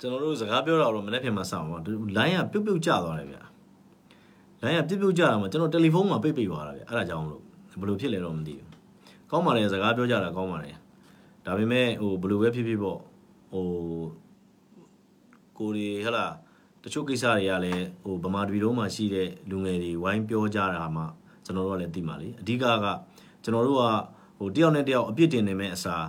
ကျွန်တော်တို့စကားပြောတာတော့မနေ့ပြင်မှာစောင့်ပါလိုင်းကပြုတ်ပြုတ်ကျသွားတယ်ဗျာလိုင်းကပြုတ်ပြုတ်ကျတာမှာကျွန်တော်တယ်လီဖုန်းမှာပိတ်ပိတ်သွားတာဗျာအဲ့ဒါကြောင့်မလို့ဘယ်လိုဖြစ်လဲတော့မသိဘူးကောင်းပါလေစကားပြောကြတာကောင်းပါလေဒါပေမဲ့ဟိုဘယ်လိုပဲဖြစ်ဖြစ်ပေါ့ဟိုကိုရီဟလာတချို့ကိစ္စတွေကလည်းဟိုဗမာပြည်လုံးမှာရှိတဲ့လူငယ်တွေဝိုင်းပြောကြတာမှကျွန်တော်တို့ကလည်းသိပါလေအဓိကကကျွန်တော်တို့ကဟိုတယောက်နဲ့တယောက်အပြစ်တင်နေမဲ့အစား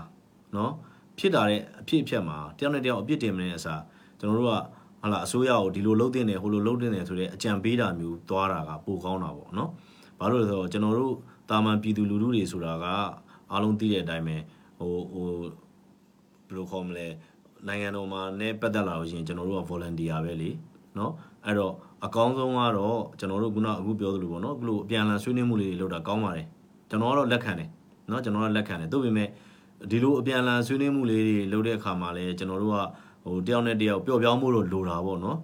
เนาะ ဖြစ်တာတဲ့အဖြစ်အပျက်မှာတယောက်နဲ့တယောက်အပြစ်တင်နေတဲ့အစားကျွန်တော်တို့ကဟာလာအစိုးရကိုဒီလိုလုပ်တင်တယ်ဟိုလိုလုပ်တင်တယ်ဆိုတဲ့အကြံပေးတာမျိုးသွားတာကပိုကောင်းတာပေါ့เนาะဘာလို့လဲဆိုတော့ကျွန်တော်တို့တာမန်ပြည်သူလူထုတွေဆိုတာကအားလုံးသိတဲ့အတိုင်းပဲဟိုဟိုဘယ်လိုခေါ်မလဲနိုင်ငံတော်မှာနဲ့ပတ်သက်လာလို့ရှိရင်ကျွန်တော်တို့က volunteer ပဲလေเนาะအဲ့တော့အကောင်းဆုံးကတော့ကျွန်တော်တို့ခုနအခုပြောသလိုပေါ့เนาะအခုလိုအပြန်အလှန်ဆွေးနွေးမှုလေးတွေလုပ်တာကောင်းပါတယ်ကျွန်တော်ကတော့လက်ခံတယ်เนาะကျွန်တော်ကလက်ခံတယ်သို့ပေမဲ့ ဒီလိုအပြန်အလှန်ဆွေးနွေးမှုလေးတွေလုပ်တဲ့အခါမှာလည်းကျွန်တော်တို့ကဟိုတယောက်နဲ့တယောက်ပျော့ပြောင်းမှုတော့လိုတာပေါ့နော်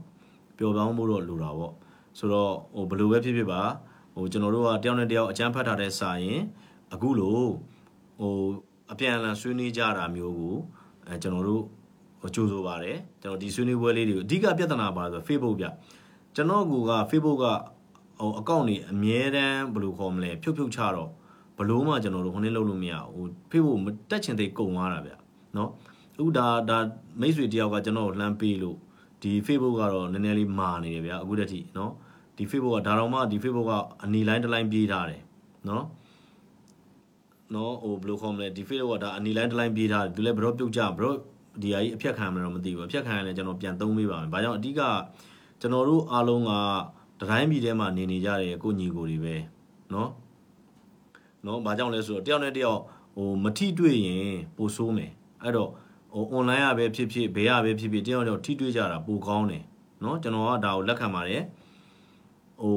ပျော့ပြောင်းမှုတော့လိုတာပေါ့ဆိုတော့ဟိုဘယ်လိုပဲဖြစ်ဖြစ်ပါဟိုကျွန်တော်တို့ကတယောက်နဲ့တယောက်အကြမ်းဖက်ထားတဲ့စာရင်အခုလိုဟိုအပြန်အလှန်ဆွေးနွေးကြတာမျိုးကိုအဲကျွန်တော်တို့ကြိုးဆိုပါတယ်ကျွန်တော်ဒီဆွေးနွေးပွဲလေးတွေကိုအဓိကပြဿနာပါဆို Facebook ပြကျွန်တော်က Facebook ကဟိုအကောင့်တွေအများတန်းဘယ်လိုခေါ်မလဲဖြုတ်ဖြုတ်ချတော့ ဘလို့မှကျွန်တော်တို့ဟိုနေ့လုပ်လို့မရဘူးဟိုဖေ့ဖို့တက်ချင်သေးကုန်သွားတာဗျနော်အခုဒါဒါမိတ်ဆွေတယောက်ကကျွန်တော်ကိုလှမ်းပေးလို့ဒီ Facebook ကတော့နည်းနည်းလေးမာနေတယ်ဗျအခုတည်းထိနော်ဒီ Facebook ကဒါတော့မှဒီ Facebook ကအနီလိုင်းတစ်လိုင်းပြေးထားတယ်နော်နော်ဟိုဘယ်လိုခေါ်မလဲဒီ Facebook ကဒါအနီလိုင်းတစ်လိုင်းပြေးထားတယ်သူလည်းဘရော့ပြုတ်ကြဘရော့ဒီအကြီးအဖြတ်ခံမှာတော့မသိဘူးအဖြတ်ခံရလဲကျွန်တော်ပြန်သုံးပေးပါမယ်ဘာကြောင့်အဓိကကျွန်တော်တို့အားလုံးကတိုင်းပြည်ထဲမှာနေနေကြတယ်ကိုညီကိုတွေပဲနော် နော်ဘာကြောင့်လဲဆိုတော့တယောက်နဲ့တယောက်ဟိုမထိတွေ့ရင်ပိုဆိုးမယ်အဲ့တော့ဟို online ရပဲဖြစ်ဖြစ်ဘေးရပဲဖြစ်ဖြစ်တယောက်နဲ့တယောက်ထိတွေ့ကြတာပိုကောင်းတယ်နော်ကျွန်တော်ကဒါကိုလက်ခံပါတယ်ဟို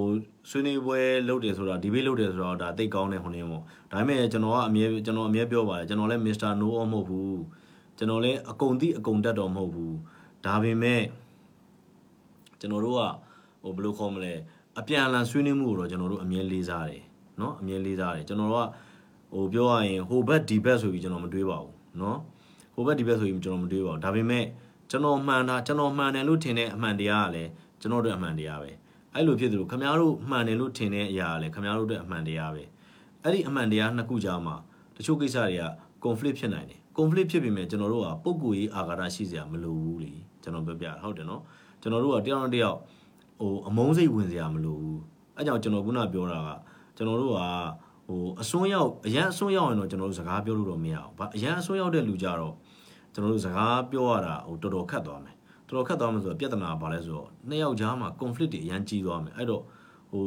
ဆွေးနွေးပွဲလုပ်တယ်ဆိုတာဒီဘေးလုပ်တယ်ဆိုတော့ဒါသိကောင်းတဲ့ဟိုနေပေါ့ဒါပေမဲ့ကျွန်တော်ကအမြဲကျွန်တော်အမြဲပြောပါတယ်ကျွန်တော်လည်း Mr. No မဟုတ်ဘူးကျွန်တော်လည်းအကုန်သိအကုန်တတ်တော့မဟုတ်ဘူးဒါပေမဲ့ကျွန်တော်တို့ကဟိုဘယ်လိုခေါ်မလဲအပြန်အလှန်ဆွေးနွေးမှုကိုတော့ကျွန်တော်တို့အမြဲလေးစားတယ် เนาะအမြဲလေးစားတယ်ကျွန်တော်တို့ကဟိုပြောရရင်ဟိုဘက်ဒီဘက်ဆိုပြီးကျွန်တော်မတွေးပါဘူးเนาะဟိုဘက်ဒီဘက်ဆိုပြီးကျွန်တော်မတွေးပါဘူးဒါပေမဲ့ကျွန်တော်မှန်တာကျွန်တော်မှန်တယ်လို့ထင်တဲ့အမှန်တရားကလည်းကျွန်တော်တို့အမှန်တရားပဲအဲ့လိုဖြစ်သလိုခမားတို့မှန်တယ်လို့ထင်တဲ့အရာကလည်းခမားတို့အတွက်အမှန်တရားပဲအဲ့ဒီအမှန်တရားနှစ်ခုကြားမှာတချို့ကိစ္စတွေက conflict ဖြစ်နိုင်တယ် conflict ဖြစ်ပြီမဲ့ကျွန်တော်တို့ကပုံကိုရေးအာဃာတရှိစရာမလိုဘူးလေကျွန်တော်ပြောပြတာဟုတ်တယ်နော်ကျွန်တော်တို့ကတယောက်နဲ့တယောက်ဟိုအမုန်းစိတ်ဝင်စရာမလိုဘူးအဲကြောင့်ကျွန်တော်ခုနပြောတာက ကျွန်တော်တို့ကဟိုအစွန်းရောက်အရန်အစွန်းရောက်ရင်တော့ကျွန်တော်တို့စကားပြောလို့တော့မရအောင်ဗာအရန်အစွန်းရောက်တဲ့လူကြတော့ကျွန်တော်တို့စကားပြောရတာဟိုတော်တော်ခက်သွားမယ်တော်တော်ခက်သွားမယ်ဆိုတော့ပြဿနာဘာလဲဆိုတော့နှစ်ယောက်ကြားမှာ conflict တွေအရန်ကြီးသွားမယ်အဲ့တော့ဟို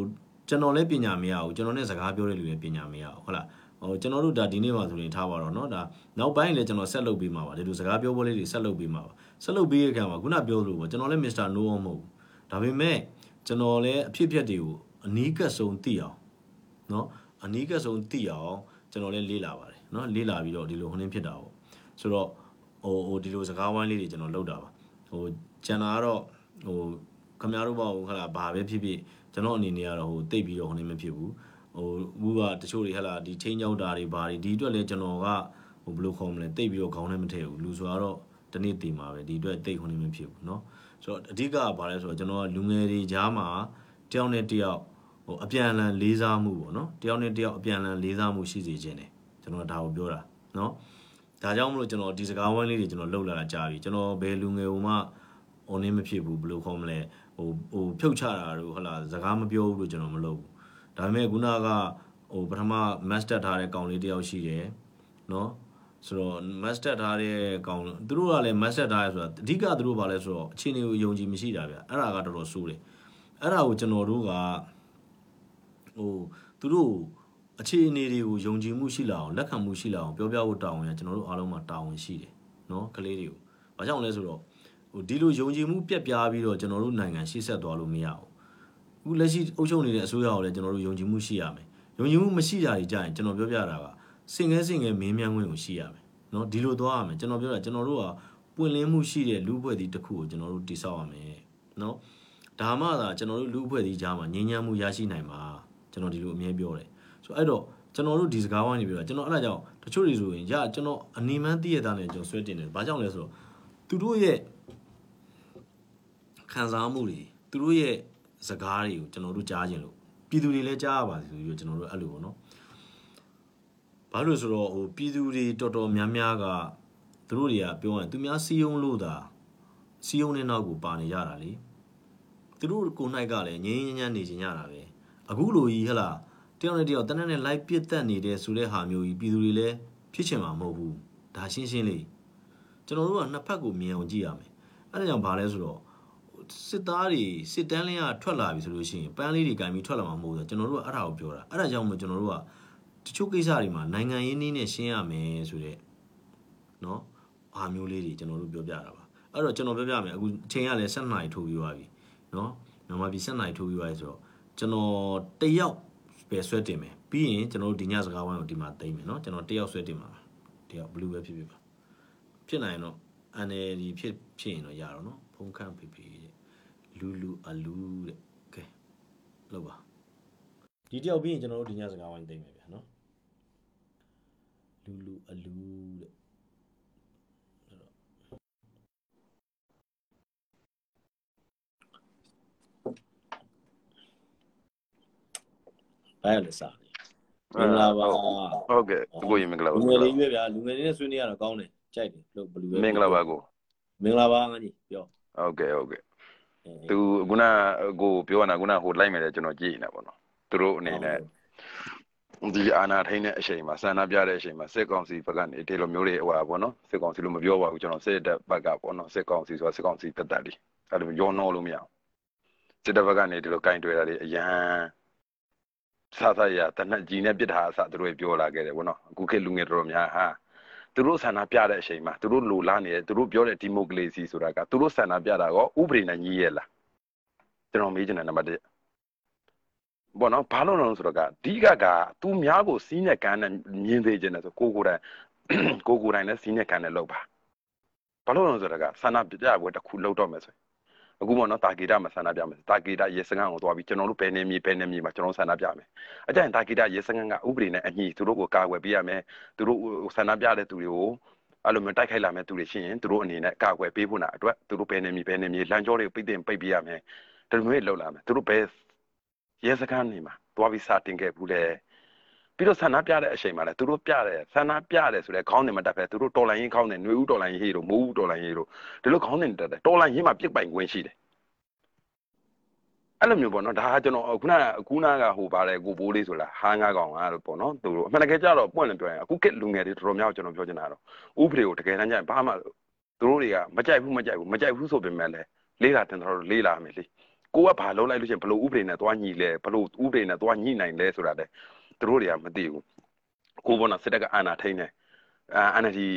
ကျွန်တော်လည်းပညာမရဘူးကျွန်တော်နဲ့စကားပြောတဲ့လူလည်းပညာမရဘူးဟုတ်လားဟိုကျွန်တော်တို့ဒါဒီနေ့မှဆိုရင်ထားပါတော့เนาะဒါနောက်ပိုင်းလည်းကျွန်တော်ဆက်လုပ်ပေးမှာပါဒီလိုစကားပြောပွဲလေးတွေဆက်လုပ်ပေးမှာပါဆက်လုပ်ပေးရခံပါခုနပြောလို့ပေါ့ကျွန်တော်လည်း Mr. No မဟုတ်ဘူးဒါပေမဲ့ကျွန်တော်လည်းအဖြစ်အပျက်တွေကိုအနီးကပ်ဆုံးသိအောင် เนาะအနီးကပ်ဆုံးသိအောင်ကျွန်တော်လည်းလေ့လာပါတယ်เนาะလေ့လာပြီးတော့ဒီလိုဟိုနှင်းဖြစ်တာပေါ့ဆိုတော့ဟိုဟိုဒီလိုစကားဝိုင်းလေးတွေကျွန်တော်လုပ်တာပါဟိုကျန်တာကတော့ဟိုခမရတို့ပေါ့ဟလာဘာပဲဖြစ်ဖြစ်ကျွန်တော်အနေနဲ့ကတော့ဟိုတိတ်ပြီးတော့ဟိုနှင်းမဖြစ်ဘူးဟိုဘူးကတချို့တွေဟလာဒီချင်းကြောက်တာတွေဘာတွေဒီအတွက်လည်းကျွန်တော်ကဟိုဘယ်လိုခေါ်မလဲတိတ်ပြီးတော့ခေါင်းထဲမထည့်ဘူးလူဆိုတော့တနေ့တည်မှာပဲဒီအတွက်တိတ်ခွန်နေမဖြစ်ဘူးเนาะဆိုတော့အဓိကကဘာလဲဆိုတော့ကျွန်တော်ကလူငယ်တွေကြားမှာတယောက်နဲ့တယောက်ဟို ိုအပြန်အလှန်လေးစားမှုပေါ့နော်တယောက်နဲ့တယောက်အပြန်အလှန်လေးစားမှုရှိစေခြင်းတယ်ကျွန်တော်ဒါကိုပြောတာနော်ဒါကြောင့်မလို့ကျွန်တော်ဒီစကားဝိုင်းလေးတွေကျွန်တော်လှုပ်လာတာကြာပြီကျွန်တော်ဘယ်လူငယ်ဟိုမှ online မဖြစ်ဘူးဘယ်လိုခေါ်မလဲဟိုဟိုဖြုတ်ချတာတို့ဟလာစကားမပြောဘူးလို့ကျွန်တော်မလုပ်ဘူးဒါပေမဲ့ခုနကဟိုပထမ master ထားတဲ့ကောင်လေးတယောက်ရှိတယ်နော်ဆိုတော့ master ထားတဲ့ကောင်သူတို့ကလည်း master ထားရဆိုတာအဓိကသူတို့ဘာလဲဆိုတော့အခြေအနေကိုယုံကြည်မရှိတာဗျအဲ့ဒါကတော်တော်ဆိုးတယ်အဲ့ဒါကိုကျွန်တော်တို့က ဟိုသူတို့အခြေအနေတွေကိုယုံကြည်မှုရှိလာအောင်လက်ခံမှုရှိလာအောင်ပြောပြဖို့တာဝန်ရကျွန်တော်တို့အားလုံးမှာတာဝန်ရှိတယ်နော်ကလေးတွေကို။ဘာကြောင့်လဲဆိုတော့ဟိုဒီလိုယုံကြည်မှုပြက်ပြားပြီးတော့ကျွန်တော်တို့နိုင်ငံရှေ့ဆက်သွားလို့မရဘူး။အခုလက်ရှိအုပ်ချုပ်နေတဲ့အစိုးရကိုလည်းကျွန်တော်တို့ယုံကြည်မှုရှိရမယ်။ယုံကြည်မှုမရှိတာကြီးကြရင်ကျွန်တော်ပြောပြတာကစင်ငယ်စင်ငယ်မင်းမြန်းခွင့်ကိုရှိရမယ်။နော်ဒီလိုသွားရမယ်ကျွန်တော်ပြောတာကျွန်တော်တို့ကပွင့်လင်းမှုရှိတဲ့လူ့ဘွဲ့ဒီတစ်ခုကိုကျွန်တော်တို့တည်ဆောက်ရမယ်။နော်ဒါမှသာကျွန်တော်တို့လူ့ဘွဲ့ဒီကြားမှာငြိမ်းချမ်းမှုရရှိနိုင်မှာ။ ကျွန်တော်ဒီလိုအမြဲပြောတယ်ဆိုအဲ့တော့ကျွန်တော်တို့ဒီစကားဝိုင်းနေပြောတာကျွန်တော်အဲ့ဒါကြောင့်တချို့တွေဆိုရင်ရကျွန်တော်အနီမန်းတည့်ရတာနဲ့ကျွန်တော်ဆွဲတင်တယ်ဘာကြောင့်လဲဆိုတော့သူတို့ရဲ့ခံစားမှုတွေသူတို့ရဲ့စကားတွေကိုကျွန်တော်တို့ကြားခြင်းလို့ပြည်သူတွေလည်းကြားရပါစေဆိုပြီးကျွန်တော်တို့အဲ့လိုပေါ့နော်ဘာလို့ဆိုတော့ဟိုပြည်သူတွေတော်တော်များများကသူတို့တွေကပြောရင်သူများစီယုံလို့သာစီယုံတဲ့နောက်ကိုပါနေကြတာလေသူတို့ကိုနိုင်ကလည်းငြင်းငြင်းညမ်းနေကြတာပဲ အခုလိုကြီးဟဟလားတယောက်နဲ့တယောက်တနက်နဲ့ live ပြတ်တက်နေတဲ့ဆိုတဲ့ဟာမျိုးကြီးပြည်သူတွေလည်းဖြစ်ချင်မှာမဟုတ်ဘူးဒါရှင်းရှင်းလေးကျွန်တော်တို့ကနှစ်ဖက်ကိုမြင်အောင်ကြည့်ရမယ်အဲ့ဒါကြောင့်ဘာလဲဆိုတော့စစ်သားတွေစစ်တန်းလင်းကထွက်လာပြီဆိုလို့ရှိရင်ပန်းလေးတွေကင်ပြီးထွက်လာမှာမဟုတ်ဘူးကျွန်တော်တို့ကအဲ့ဒါကိုပြောတာအဲ့ဒါကြောင့်မို့ကျွန်တော်တို့ကတချို့ကိစ္စတွေမှာနိုင်ငံရေးနည်းနဲ့ရှင်းရမယ်ဆိုတဲ့เนาะအားမျိုးလေးတွေကျွန်တော်တို့ပြောပြတာပါအဲ့တော့ကျွန်တော်ပြောပြမယ်အခုအချိန်ကလည်း7နာရီထိုးပြီးသွားပြီเนาะမြန်မာပြည်7နာရီထိုးပြီးသွားပြီဆိုတော့ ကျွန်တော်တယောက်ပဲဆွဲတင်မယ်ပြီးရင်ကျွန်တော်တို့ဒီညစကားဝိုင်းကိုဒီမှာသိမ်းမယ်เนาะကျွန်တော်တယောက်ဆွဲတင်ပါတယောက်ဘလူးပဲဖြစ်ဖြစ်ပါဖြစ်နိုင်ရင်တော့ NLD ဖြစ်ဖြစ်ရင်တော့ရတော့เนาะဖုန်းခန့်ဖေဖေတဲ့လူလူအလူတဲ့ကဲလောက်ပါဒီတယောက်ပြီးရင်ကျွန်တော်တို့ဒီညစကားဝိုင်းသိမ်းမယ်ဗျာเนาะလူလူအလူတဲ့ ဘယ်လဲစားမင်္ဂလာပါဟုတ်ကဲ့ကိုရင်မင်္ဂလာပါလူငယ်လေးရွေးဗျာလူငယ်လေးနဲ့ဆွေးနွေးရတော့ကောင်းတယ်ကြိုက်တယ်လို့ဘယ်လိုပဲမင်္ဂလာပါကိုမင်္ဂလာပါငါကြီးပြောဟုတ်ကဲ့ဟုတ်ကဲ့သူခုနကိုပြောတာခုနဟိုလိုက်မယ်လေကျွန်တော်ကြည့်နေတာပေါ့နော်သူတို့အနေနဲ့ဒီအာနာထိန်တဲ့အချိန်မှာဆန္ဒပြတဲ့အချိန်မှာစစ်ကောင်စီဘက်ကနေဒီလိုမျိုးတွေဟိုပါပေါ့နော်စစ်ကောင်စီလို့မပြောပါဘူးကျွန်တော်စစ်တပ်ဘက်ကပေါ့နော်စစ်ကောင်စီဆိုတာစစ်ကောင်စီတက်တက်လေးအဲ့လိုရောနှောလို့မရအောင်စစ်တပ်ဘက်ကနေဒီလိုကင်တွယ်တာတွေအရန် စသရတနက်ကြီးနဲ့ပြစ်တာအစသူတို့ပြောလာခဲ့တယ်ဘောနော်အခုခေတ်လူငယ်တော်တော်များဟာသူတို့ဆန္ဒပြတဲ့အချိန်မှာသူတို့လိုလားနေတယ်သူတို့ပြောတဲ့ဒီမိုကရေစီဆိုတာကသူတို့ဆန္ဒပြတာကောဥပဒေနဲ့ညီရဲ့လားကျွန်တော်မေးချင်တယ်နံပါတ်1ဘောနော်ဘာလို့လဲဆိုတော့ကဒီကကသူများကိုစီးနဲ့ကန်းနဲ့မြင်သေးခြင်းနဲ့ဆိုကိုကိုတိုင်ကိုကိုတိုင်နဲ့စီးနဲ့ကန်းနဲ့လောက်ပါဘာလို့လဲဆိုတော့ကဆန္ဒပြပွဲတစ်ခုလောက်တော့မယ်ဆို အခုပေါ့နော်တာဂီတာမှာဆန္ဒပြမယ်တာဂီတာရေစကန်ကိုသွားပြီးကျွန်တော်တို့ဘယ်နေမြေဘယ်နေမြေမှာကျွန်တော်ဆန္ဒပြမယ်အကြိုင်တာဂီတာရေစကန်ကဥပဒေနဲ့အညီသူတို့ကိုကာကွယ်ပေးရမယ်သူတို့ဆန္ဒပြတဲ့သူတွေကိုအဲ့လိုမျိုးတိုက်ခိုက်လာမဲ့သူတွေရှိရင်သူတို့အနေနဲ့ကာကွယ်ပေးဖို့နာအတွက်သူတို့ဘယ်နေမြေဘယ်နေမြေလမ်းကြောတွေကိုပိတ်တင်ပိတ်ပေးရမယ်ဒီလိုမျိုးလှုပ်လာမယ်သူတို့ဘယ်ရဲစကန်နေမှာသွားပြီးစာတင်ခဲ့ဘူးလေ ပြီးတော့ဆန္ဒပြတဲ့အချိန်မှာလည်းသူတို့ပြတယ်ဆန္ဒပြတယ်ဆိုတဲ့ခေါင်းတွေမတက်ပဲသူတို့တော်လိုင်းရင်ခေါင်းတွေຫນွေဦးတော်လိုင်းရေးတို့မိုးဦးတော်လိုင်းရေးတို့ဒီလိုခေါင်းတွေတက်တယ်တော်လိုင်းရေးမှာပြစ်ပိုင်ခွင့်ရှိတယ်အဲ့လိုမျိုးပေါ့နော်ဒါကကျွန်တော်ခုနကခုနကဟိုပါတယ်ကိုဘိုးလေးဆိုလားဟာငါကောင်ကတော့ပေါ့နော်သူတို့အမှန်တကယ်ကြတော့ပွင့်လင်းပြောရင်အခုကလူငယ်တွေတော်တော်များကျွန်တော်ပြောချင်တာတော့ဥပဒေကိုတကယ်တမ်းကျရင်ဘာမှသူတို့တွေကမကြိုက်ဘူးမကြိုက်ဘူးမကြိုက်ဘူးဆိုပေမဲ့လည်းလေးလာတင်တော်တော်လေးလာမယ်လေကိုကဘာလုံးလိုက်လို့ရှိရင်ဘလို့ဥပဒေနဲ့သွားညီလဲဘလို့ဥပဒေနဲ့သွားညီနိုင်လဲဆိုတာလေ သူတို့တွေကမသိဘူးကိုဘောနော်စစ်တပ်ကအာဏာထိန်းတယ်အာဏာဒီ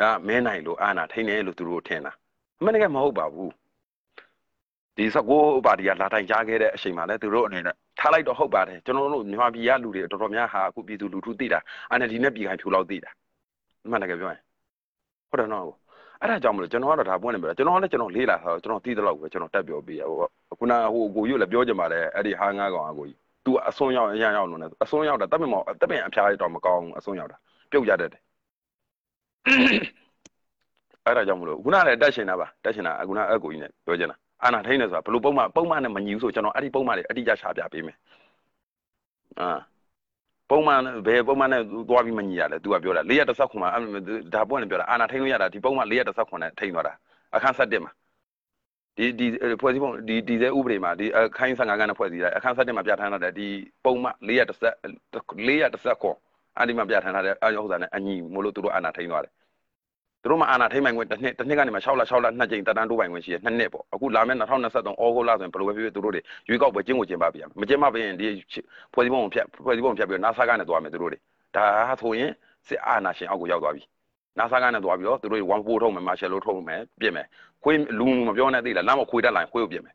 ကမဲနိုင်လို့အာဏာထိန်းတယ်လို့သူတို့ထင်တာအမှန်တကယ်မဟုတ်ပါဘူးဒီ19ပါတီကလာတိုင်ကြားခဲ့တဲ့အချိန်မှာလည်းသူတို့အနေနဲ့ထားလိုက်တော့ဟုတ်ပါတယ်ကျွန်တော်တို့မြန်မာပြည်ကလူတွေတော်တော်များဟာအခုပြည်သူလူထုသိတာအာဏာဒီနဲ့ပြည်ခိုင်ဖြူလောက်သိတာအမှန်တကယ်ပြောရင်ဟုတ်တယ်နော်အဲ့ဒါကြောင့်မလို့ကျွန်တော်ကတော့ဒါပွင့်နေပြီကျွန်တော်လည်းကျွန်တော်လေးလာဆိုကျွန်တော်သိတဲ့လောက်ပဲကျွန်တော်တက်ပြောပေးရဟိုခုနဟိုကိုကြီးလည်းပြောကြပါလေအဲ့ဒီဟာငါးကောင်အကိုကြီး तू အစွန်းရောက်အရန်ရောက်လို့ねအစွန်းရောက်တာတပ်ပင်မောတပ်ပင်အဖျားရတော့မကောင်းအစွန်းရောက်တာပြုတ်ကြတတ်တယ်အဲ့ဒါကြောင့်မလို့ခုနလည်းတက်ရှင်တာပါတက်ရှင်တာခုနအကိုကြီးနဲ့ပြောချင်တာအာနာထိန်တယ်ဆိုတာဘလို့ပုံမှန်ပုံမှန်နဲ့မညီဘူးဆိုကျွန်တော်အဲ့ဒီပုံမှန်တွေအတိအကျရှာပြပေးမယ်အာပုံမှန်ဘယ်ပုံမှန်နဲ့သွားပြီးမညီရလဲ तू ကပြောတာ419မှာဒါပွင့်လည်းပြောတာအာနာထိန်လို့ရတာဒီပုံမှန်419နဲ့ထိန်သွားတာအခန်း7မှာ ဒီဒီဖွဲ့စည်းပုံဒီဒီစဲဥပဒေမှာဒီအခန်း55ကနဲ့ဖွဲ့စည်းတာအခန်း7မှာပြဋ္ဌာန်းထားတဲ့ဒီပုံမှန်410 419အဲ့ဒီမှာပြဋ္ဌာန်းထားတဲ့အဥစ္စာနဲ့အညီမို့လို့သူတို့အာနာထိန်သွားတယ်သူတို့မှအာဏာထိမ့်ပိုင်ခွင့်တစ်နှစ်တစ်နှစ်ကနေမှ6လ6လ2ကြိမ်တက်တန်းတိုးပိုင်ခွင့်ရှိတယ်နှစ်နှစ်ပေါ့အခုလာမယ့်2023ဩဂုတ်လဆိုရင်ဘယ်လိုပဲဖြစ်ဖြစ်သူတို့တွေရွေးကောက်ပွဲကျင်းကိုကျင်းပပြရမယ်မကျင်းပပြရင်ဒီဖွဲ့စည်းပုံကိုဖြတ်ဖွဲ့စည်းပုံဖြတ်ပြီးတော့ NASA ကနေသွားမယ်သူတို့တွေဒါဆိုရင်စစ်အာဏာရှင်အောက်ကိုရောက်သွားပြီ NASA ကနေသွားပြီးတော့သူတို့တွေ1 4ထုတ်မယ် Marshall လို့ထုတ်မယ်ပြင်မယ်ခွေးလူမပြောနဲ့သိလားလမ်းမခွေးတက်လာရင်ခွေးကိုပြင်မယ်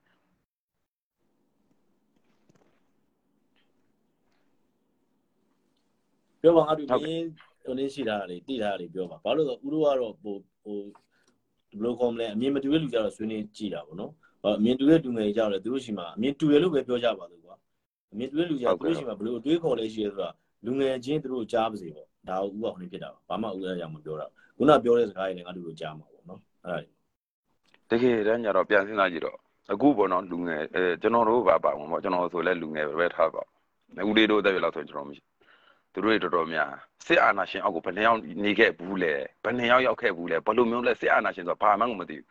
ပြောပါငါတို့ဒီဟိုနေရှိတာလေတိထားတာလေပြောပါဘာလို့လဲဆိုဥရောကတော့ဟိုဟိုဘယ်လိုခေါ်မလဲအမြင်မတူတဲ့လူကြတော့ဆွေးနွေးကြည့်တာပေါ့နော်အမြင်တူတဲ့လူငယ်ကြတော့လေသူတို့ရှိမှာအမြင်တူတယ်လို့ပဲပြောကြပါလို့ကွာအမြင်တူတဲ့လူကြသူတို့ရှိမှာဘယ်လိုအတွေးခေါ်လဲရှိရဲဆိုတာလူငယ်ချင်းသူတို့ကြားပါစေပေါ့ ဒါဥပဟိုနေဖြစ်တာပါဘာမှဥရရမပြောတာခုနပြောတဲ့စကားတွေလည်းငါတို့ကြားမှာပေါ့နော်အဲ့ဒါတကယ်တမ်းကျတော့ပြန်စဉ်းစားကြည့်တော့အခုပေါ့နော်လူငယ်အဲကျွန်တော်တို့ပါပါဝင်ပေါ့ကျွန်တော်ဆိုလဲလူငယ်ပဲထားပါဦးလေးတို့တက်ပြလောက်ဆိုကျွန်တော်မရှိသူတို့တွေတော်တော်များစစ်အာဏာရှင်အောက်ကိုဘယ်နှယောက်နေခဲ့ဘူးလဲဘယ်နှယောက်ရောက်ခဲ့ဘူးလဲဘယ်လိုမျိုးလဲစစ်အာဏာရှင်ဆိုတာဘာမှမသိဘူး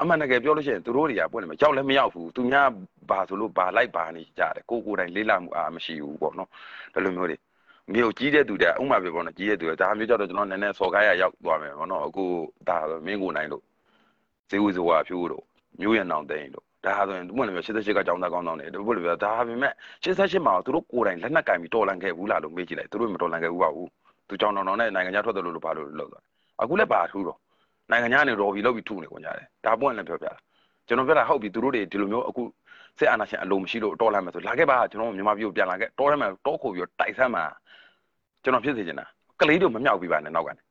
အမှန်တကယ်ပြောလို့ရှိရင်သူတို့တွေကပွင့်တယ်မရောက်လည်းမရောက်ဘူးသူများဘာဆိုလို့ဘာလိုက်ဘာနေကြတယ်ကိုကိုယ်တိုင်လေးလာမှုအားမရှိဘူးပေါ့နော်ဒီလိုမျိုးတွေ မြို့ကြီးတဲ့သူတွေဥမာပြပေါ့နော်ကြီးတဲ့သူတွေဒါမျိုးကြတော့ကျွန်တော်နည်းနည်းစော်ကားရရောက်သွားမယ်ပေါ့နော်အခုဒါမင်းကိုနိုင်လို့ဇေဝဇဝါဖြိုးတို့မျိုးရနောင်သိန်းတို့ဒါဆိုရင်သူ့မှာလည်း88ကကြောင်းသားကောင်းတောင်းနေတယ်ဘယ်လိုလဲဒါပေမဲ့88မှာသူတို့ကိုယ်တိုင်လက်နက်ကင်ပြီးတော်လန်ခဲ့ဘူးလားလို့မေးကြည့်လိုက်သူတို့မတော်လန်ခဲ့ဘူးပါဘူးသူကြောင်းတောင်းတောင်းနဲ့နိုင်ငံခြားထွက်တယ်လို့လို့ဘာလို့လောက်သွားအခုလည်းပါထူးတော့နိုင်ငံခြားနေရော်ဘီလောက်ပြီးထူနေကုန်ကြတယ်ဒါပွင့်လည်းပြောပြတာကျွန်တော်ပြောတာဟုတ်ပြီသူတို့တွေဒီလိုမျိုးအခုစစ်အာဏာရှင်အလိုမရှိလို့တော်လန်မယ်ဆိုလာခဲ့ပါကျွန်တော်မြန်မာပြည်ကိုပြန်လာခဲ့တော်ရမယ်တောခုပြီးတော့တိုက်ဆမ်းမှာ ကျွန်တော်ဖြစ်စေချင်တာကလေးတို့မမြောက်ပြီးပါနဲ့နောက်ကနေ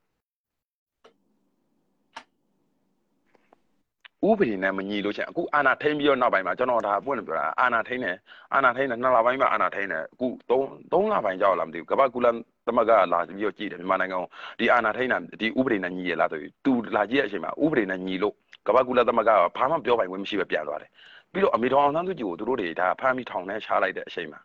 ဥပဒေနဲ့မညီလို့ချင်းအခုအာဏာထိန်ပြီးတော့နောက်ပိုင်းမှာကျွန်တော်ဒါပွင့်လို့ပြောတာအာဏာထိန်တယ်အာဏာထိန်တယ်နှစ်လပိုင်းမှာအာဏာထိန်တယ်အခု3 3လပိုင်းကြောက်လာမသိဘူးကမ္ဘာကူလာသမဂ္ဂလာပြီးတော့ကြည့်တယ်မြန်မာနိုင်ငံကိုဒီအာဏာထိန်တာဒီဥပဒေနဲ့ညီရလားဆိုပြီးသူလာကြည့်တဲ့အချိန်မှာဥပဒေနဲ့ညီလို့ကမ္ဘာကူလာသမဂ္ဂကဘာမှပြောပိုင်ခွင့်မရှိပဲပြန်သွားတယ်ပြီးတော့အမေတော်အောင်ဆန်းစုကြည်ကိုသူတို့တွေဒါဖမ်းပြီးထောင်ထဲချလိုက်တဲ့အချိန်မှာ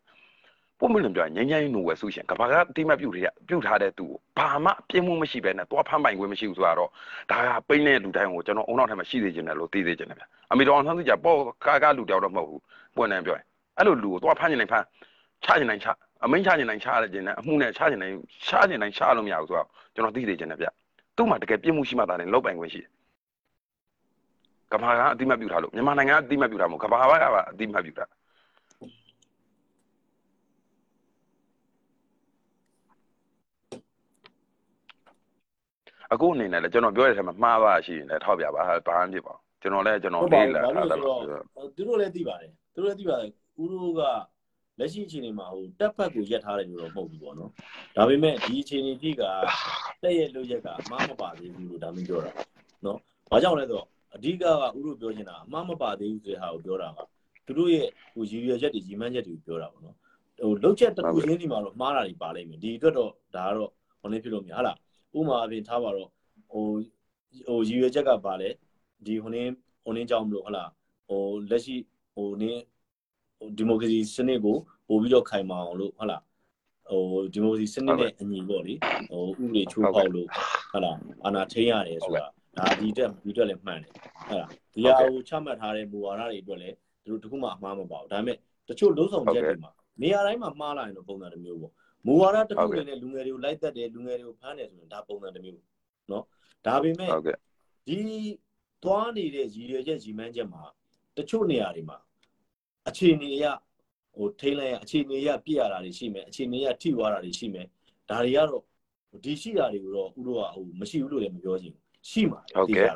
ပုံမလို့ပြောရင်ငញ្ញနိုဝယ်ဆုရှင်ကဘာကအတိမပြုတ်တွေကပြုတ်ထားတဲ့သူကိုဘာမှပြင်းမှုမရှိပဲနဲ့သွားဖမ်းပိုင်ခွင့်မရှိဘူးဆိုတော့ဒါကပိန်းတဲ့လူတိုင်းကိုကျွန်တော်အုံနောက်ထဲမှာရှိသေးခြင်းတယ်လို့သိသေးခြင်းတယ်ဗျအမေတော်အောင်ဆန်းစုကြည်ပေါ့ကာကာလူတယောက်တော့မဟုတ်ဘူးပွင့်နေပြောရင်အဲ့လိုလူကိုသွားဖမ်းနေနိုင်ဖမ်းချနေနိုင်ချအမိန်ချနေနိုင်ချရခြင်းနဲ့အမှုနဲ့ချနေနိုင်ချနေနိုင်ချလို့မရဘူးဆိုတော့ကျွန်တော်သိသေးခြင်းတယ်ဗျသူ့မှာတကယ်ပြင်းမှုရှိမှသာလည်းလောက်ပိုင်ခွင့်ရှိတယ်ကဘာကအတိမပြုတ်ထားလို့မြန်မာနိုင်ငံကအတိမပြုတ်ထားမို့ကဘာကကအတိမပြုတ်ထား အခုအနေနဲ့လည်းကျွန်တော်ပြောတဲ့ထဲမှာမှားပါရှိရင်လည်းထောက်ပြပါဘာမှဖြစ်ပါကျွန်တော်လည်းကျွန်တော်လေးလာတာတော့သူတို့လည်းသိပါတယ်သူတို့လည်းသိပါတယ်ဦးတို့ကလက်ရှိအခြေအနေမှာဟိုတက်ဖက်ကိုရက်ထားတယ်လို့တော့မဟုတ်ဘူးပေါ့နော်ဒါပေမဲ့ဒီအခြေအနေကြီးကတက်ရဲ့လို့ရက်ကအမှားမပါသေးဘူးလို့ဒါမျိုးပြောတာနော်ဘာကြောင့်လဲဆိုတော့အဓိကကဦးတို့ပြောချင်တာအမှားမပါသေးဘူးဆိုတဲ့ဟာကိုပြောတာကသူတို့ရဲ့ဟိုရည်ရွယ်ချက်တွေကြီးမှန်းချက်တွေကိုပြောတာပေါ့နော်ဟိုလုတ်ချက်တစ်ခုချင်းဒီမှာတော့မှားတာတွေပါလိမ့်မယ်ဒီအတွက်တော့ဒါကတော့ဟိုနေဖြစ်လို့မရဟုတ်လား ဥမာအပြင်ထားပါတော့ဟိုဟိုရည်ရွယ်ချက်ကပါလဲဒီဟိုနေဟိုနေကြောင်းမလို့ဟုတ်လားဟိုလက်ရှိဟိုနေဟိုဒီမိုကရေစီစနစ်ကိုပို့ပြီးတော့ခိုင်မာအောင်လို့ဟုတ်လားဟိုဒီမိုကရေစီစနစ်နဲ့အညီပေါ့လေဟိုဥပဒေချိုးဖောက်လို့ဟုတ်လားအာဏာထိန်းရတယ်ဆိုတာဒါဒီတက်ဒီတက်လည်းမှန်တယ်ဟုတ်လားဒီဟာကိုချမှတ်ထားတဲ့မူဝါဒတွေအတွက်လည်းသူတို့တခုမှအမှားမပါဘူးဒါပေမဲ့တချို့လုံးဆောင်ချက်တွေမှာနေရာတိုင်းမှာမှားလာရင်တော့ပုံစံတစ်မျိုးပေါ့ မူဝါဒတစ်ခုနဲ့လူငယ်တွေကိုလိုက်သက်တယ်လူငယ်တွေကိုဖမ်းတယ်ဆိုရင်ဒါပုံစံတစ်မျိုးเนาะဒါပေမဲ့ဟုတ်ကဲ့ဒီသွားနေတဲ့ရည်ရွယ်ချက်ရည်မှန်းချက်မှာတချို့နေရာတွေမှာအခြေအနေအရဟိုထိန်းလိုက်ရအခြေအနေအရပြည့်ရတာတွေရှိမယ်အခြေအနေအရထိသွားတာတွေရှိမယ်ဒါတွေကတော့ဒီရှိတာတွေကိုတော့ဥတို့ကဟိုမရှိဘူးလို့လည်းမပြောချင်ဘူးရှိမှာဟုတ်ကဲ့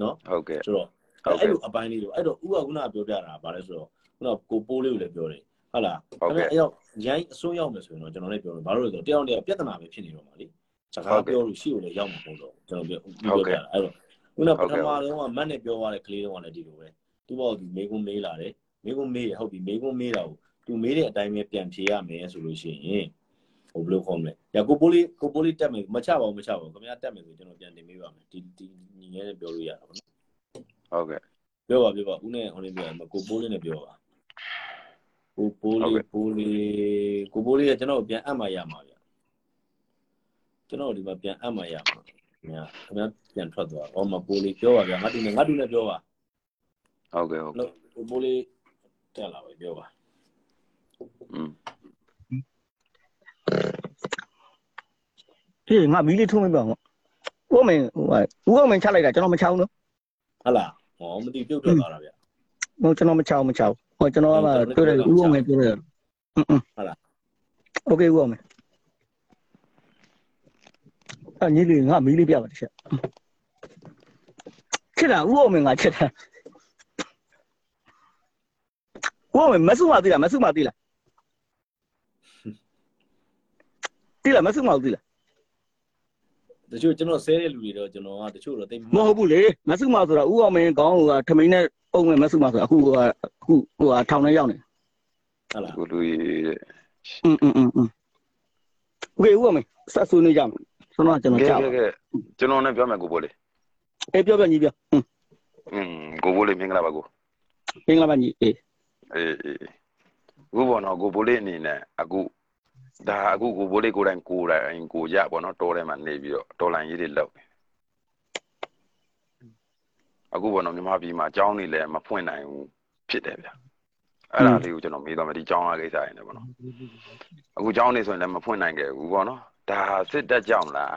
နော်ဟုတ်ကဲ့ဆိုတော့အဲ့လိုအပိုင်းလေးတွေအဲ့တော့ဥကခုနပြောပြတာဗာလဲဆိုတော့ခုနကိုပိုးလေးကိုလည်းပြောတယ် ဟုတ်လားဟုတ်ကဲ့အဲ့တော့ရိုင်းအစွန်းရောက်မယ်ဆိုရင်တော့ကျွန်တော်လည်းပြောတယ်ဘာလို့လဲဆိုတော့တယောက်တယောက်ပြဿနာပဲဖြစ်နေတော့မှာလीစကားပြောလို့ရှိကိုလည်းရောက်မှာမဟုတ်တော့ကျွန်တော်ပြောပြောပြတာအဲ့တော့ခုနပထမဆုံးကမတ်နဲ့ပြောရတဲ့ကလေးတုန်းကလည်းဒီလိုပဲသူ့ဘောသူမေကွန်းမေးလာတယ်မေကွန်းမေးရဟုတ်ပြီမေကွန်းမေးတာကိုသူမေးတဲ့အတိုင်းပဲပြန်ဖြေရမယ်ဆိုလို့ရှိရင်ဟိုဘယ်လိုခေါ်မလဲရကိုပိုးလေးကိုပိုးလေးတက်မယ်မချပါဘူးမချပါဘူးခင်ဗျားတက်မယ်ဆိုကျွန်တော်ပြန်တင်ပေးပါမယ်ဒီဒီညီငယ်နဲ့ပြောလို့ရတာပေါ့နော်ဟုတ်ကဲ့ပြောပါပြောပါဦးနဲ့ဟိုလေးပြောရမယ်ကိုပိုးလေးနဲ့ပြောပါ ကိုပိုးလေးပိုးလေးကိုပိုးလေးကကျွန်တော်ပြန်အပ်မှရမှာဗျကျွန်တော်ဒီမှာပြန်အပ်မှရမှာခင်ဗျာခင်ဗျာပြန်ထွက်သွားအော်မပိုးလေးပြောပါဗျာငါတူနဲ့ငါတူနဲ့ပြောပါဟုတ်ကဲ့ဟုတ်ကဲ့ကိုပိုးလေးတက်လာပဲပြောပါอืมအေးငါမီးလေးထုံးမပြအောင်ဦးမင်းဟိုဦးအောင်မင်းချလိုက်တာကျွန်တော်မချောင်းနော်ဟုတ်လားဟောမသိပြုတ်ထွက်သွားတာဗျဟိုကျွန်တော်မချောင်းမချောင်း ဟောကျွန်တော်ကမှပြောတယ်ဦးအောင်မင်းပြောတယ်อืมဟုတ်လားโอเคဦးအောင်မင်းအညီလေးငါမီးလေးပြပါတစ်ချက်ချစ်တာဦးအောင်မင်းငါချစ်တာဦးအောင်မင်းမဆုမသိလားမဆုမသိလားသိလားမဆုမသိလားတချို့ကျွန်တော်ဆဲတဲ့လူတွေတော့ကျွန်တော်ကတချို့တော့တိတ်မဟုတ်ဘူးလေမဆုမဆိုတာဦးအောင်မင်းကောင်းကထမိန်နဲ့ ပုံမဲ့မဆုမဆိုတာအခုကအခုဟိုထောင်ထဲရောက်နေဟုတ်လားကိုလူကြီးတဲ့อืมอืมอืมโอเคဦးအောင်မင်းဆက်ဆွေးနေကြမယ်ဆိုတော့ကျွန်တော်ကြားပါကျွန်တော်လည်းပြောမယ်ကိုပို့လေအေးပြောပြညီပြောอืม อืมကိုဘိုးလေးမင်္ဂလာပါကို မင်္ဂလာပါညီအေး အေးအေးအခုပေါ့နော်ကိုဘိုးလေးအနေနဲ့အခုဒါအခုကိုဘိုးလေးကိုယ်တိုင်ကိုယ်တိုင်ကိုရပေါ့နော်တော်ထဲမှာနေပြီးတော့တော်လန်ရေးတွေလောက်နေ အခုပေါ့နော်မြန်မာပြည်မှာအကြောင်းနေလည်းမဖွင့်နိုင်ဘူးဖြစ်တယ်ဗျအဲ့ဒါလေးကိုကျွန်တော်မေးသွားမယ်ဒီအကြောင်းအကိစ္စရင်းနေပေါ့နော်အခုအကြောင်းနေဆိုရင်လည်းမဖွင့်နိုင်ခဲ့ဘူးပေါ့နော်ဒါစစ်တက်ကြောင်လား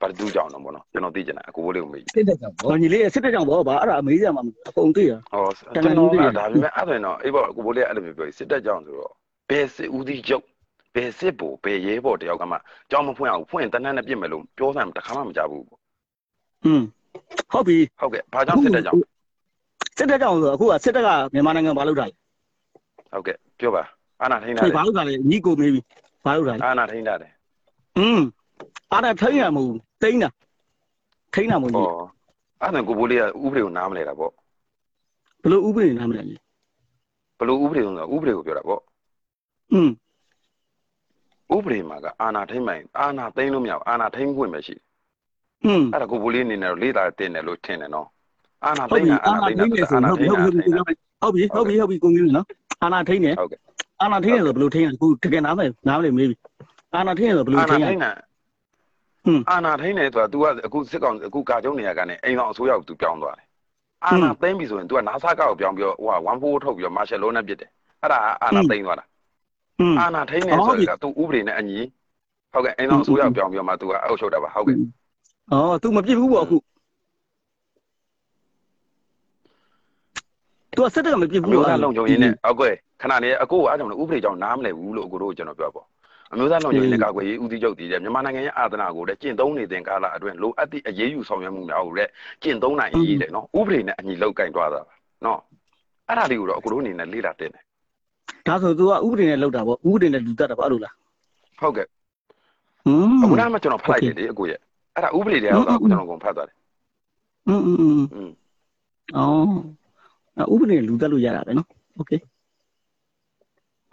ဘာတူကြောင်တော့ပေါ့နော်ကျွန်တော်သိချင်တာကိုဘိုးလေးကိုမေးစစ်တက်ကြောင်ဘောညီလေးစစ်တက်ကြောင်ဘောဗာအဲ့ဒါအမေးရမှာအကုန်သိရဟောကျွန်တော်ကဒါပေမဲ့အဲ့ဒါတော့အေးပေါ့ကိုဘိုးလေးအဲ့လိုမျိုးပြောစစ်တက်ကြောင်ဆိုတော့ဘယ်စစ်ဦးစီးချုပ်ဘယ်စစ်ဘိုဘယ်ရဲဘော်တယောက်ကမှကြောင်မဖွင့်အောင်ဖွင့်တန်းတန်းနဲ့ပြစ်မယ်လို့ပြောစမ်းတခါမှမကြဘူးอืม ဟုတ်ပြီ ဟုတ်ကဲ့ဘာကြောင့်စစ်တက်ကြောင် စစ်တက်ကြောင်ဆိုအခုကစစ်တက်ကမြန်မာနိုင်ငံဘာလုပ်တာလဲ ဟုတ်ကဲ့ပြောပါအာနာထိန်းတာ ဒီ လေ ဘာလုပ်တာလဲညီကိုမေးပြီဘာလုပ်တာလဲ အာနာထိန်းတာလေ อืมအဲ့ဒါထိန်းရမဟုတ်တိန်းတာထိန်းတာမဟုတ် ဟော ညီ အဲ့ဒါကိုဘိုးလေးကဥပဒေကိုနားမလဲတာပေါ့ ဘလို့ဥပဒေနားမလဲညီ ဘလို့ဥပဒေဆိုတော့ဥပဒေကိုပြောတာပေါ့ อืม ဥပဒေမှာကအာနာထိန်းမိုင်အာနာသိမ်းလို့မရဘူးအာနာထိန်းခွင့်ပဲရှိ อืมအဲ့ဒါကိုဘိုးလေးအနေနဲ့တော့လေးတာတင်တယ်လို့ထင်တယ်နော်အာနာသိန်းအာနာသိန်းနဲ့ဆိုဟုတ်ပြီဟုတ်ပြီဟုတ်ပြီဟုတ်ပြီကိုကြီးနော်အာနာထိန်းတယ်ဟုတ်ကဲ့အာနာထိန်းတယ်ဆိုဘယ်လိုထိန်းရလဲခုတကယ်နားမလဲနားမလဲမေးပြီအာနာထိန်းတယ်ဆိုဘယ်လိုထိန်းရလဲအာနာထိန်းတယ်ဆိုတာ तू ကအခုစစ်ကောင်အခုကာကျုံနေရကနေအိမ်ဆောင်အစိုးရကို तू ပြောင်းသွားတယ်အာနာသိမ်းပြီဆိုရင် तू ကနာဆာကောက်ပြောင်းပြီးတော့ဟိုက14ထုတ်ပြီးတော့မာရှယ်လုံးနဲ့ပြစ်တယ်အဲ့ဒါအာနာသိမ်းသွားတာအာနာထိန်းတယ်ဆိုတာ तू ဥပဒေနဲ့အညီဟုတ်ကဲ့အိမ်ဆောင်အစိုးရကိုပြောင်းပြီးတော့မှ तू ကအုပ်ချုပ်တာပါဟုတ်ကဲ့ အော် तू မပြစ်ဘူးပေါ့အခု तू အဆက်တကမပြစ်ဘူးမျိုးသားလုံခြုံရေးနဲ့ဟုတ်ကဲ့ခဏလေးအကိုကအားကြောင့်ဥပဒေကြောင့်နားမလည်ဘူးလို့အကိုတို့ကျွန်တော်ပြောပေါ့အမျိုးသားလုံခြုံရေးနဲ့ကာကွယ်ရေးဦးစီးချုပ်တည်တဲ့မြန်မာနိုင်ငံရဲ့အာသနာကိုလည်းကျင့်သုံးနေတဲ့ကာလအတွင်းလိုအပ်သည့်အရေးယူဆောင်ရွက်မှုများကိုလည်းကျင့်သုံးနိုင်ရည်တယ်နော်ဥပဒေနဲ့အညီလောက်ကင်သွားတာပါနော်အဲ့ဒါလေးကိုတော့အကိုတို့အနေနဲ့လေ့လာတင်တယ်ဒါဆို तू ကဥပဒေနဲ့လောက်တာပေါ့ဥပဒေနဲ့လူတတ်တာပေါ့အဲ့လိုလားဟုတ်ကဲ့ဟွန်းအခုနကမှကျွန်တော်ဖလိုက်တယ်လေအကိုရဲ့ အဲ့ဒါဥပဒေတွေကတော့အခုကျွန်တော်ကုန်ဖတ်သွားတယ် อืมอืมอืม อืม อ๋อဥပဒေနဲ့လူတတ်လို့ရတာပဲเนาะโอเค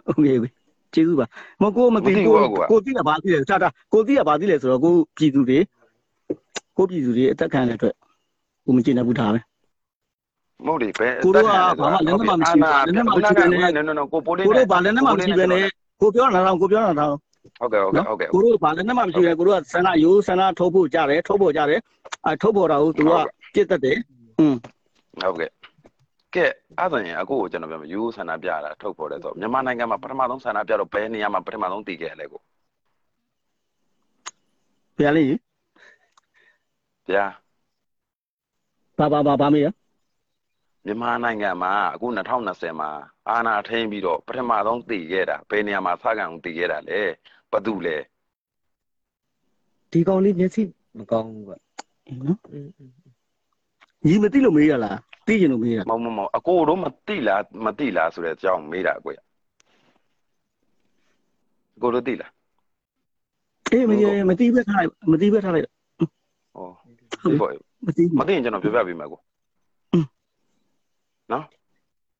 โอเคပြီကျေးဇူးပါမကိုမသိကိုကိုသိတာဘာသိလဲတာတာကိုသိတာဘာသိလဲဆိုတော့ကိုပြည်သူတွေကိုပြည်သူတွေအသက်ခံတဲ့အတွက်ကိုမကျေနပ်ဘူးဒါပဲ မဟုတ်လေဘယ် ကိုတို့ကဘာမှလက်နက်မှမရှိဘူးလက်နက်မှမရှိဘဲနဲ့ နော်နော်နော်ကိုပိုးလေး ကိုတို့ဘာလည်းနဲ့မှမရှိပဲနဲ့ကိုပြောတာတော့ကိုပြောတာတော့ ဟုတ်ကဲ့ဟုတ်ကဲ့ဟုတ်ကဲ့ကိုတို့ဘာလည်းနဲ့မှမရှိပဲကိုတို့ကဆန္ဒရိုးဆန္ဒထုတ်ဖို့ကြတယ်ထုတ်ဖို့ကြတယ်အဲထုတ်ဖို့တာကိုသူကပြစ်တတ်တယ်อืมဟုတ်ကဲ့ကဲအဲ့ဒါရင်အခုကိုကျွန်တော်ပြောမယ်ယူဆန္ဒပြတာထုတ်ပေါ်တယ်ဆိုမြန်မာနိုင်ငံမှာပထမဆုံးဆန္ဒပြတော့ဘယ်နေရာမှာပထမဆုံးတည်ခဲ့လဲကိုဗျာလေးဗျာဘာဘာဘာဘာမေးရမြန်မာနိုင်ငံမှာအခု2020မှာအာဏာထိန်းပြီးတော့ပထမဆုံးတည်ခဲ့တာဘယ်နေရာမှာစကန်အောင်တည်ခဲ့တာလဲ ဘသူလဲ ဒီကောင်လေးမျက်စိမကောင်းဘူးကွ နော် อืม ညီမသိလို့မေးရလားသိရင်လို့မေးရ မဟုတ်မဟုတ်အကိုတို့မသိလားမသိလားဆိုတဲ့အကြောင်းမေးတာအကိုရအကိုတို့သိလား အေးမသိမသိပဲထားလိုက်မသိပဲထားလိုက် ဩဒီပေါ် မသိ မသိရင်ကျွန်တော်ပြောပြပေးမယ်ကို อืม နော်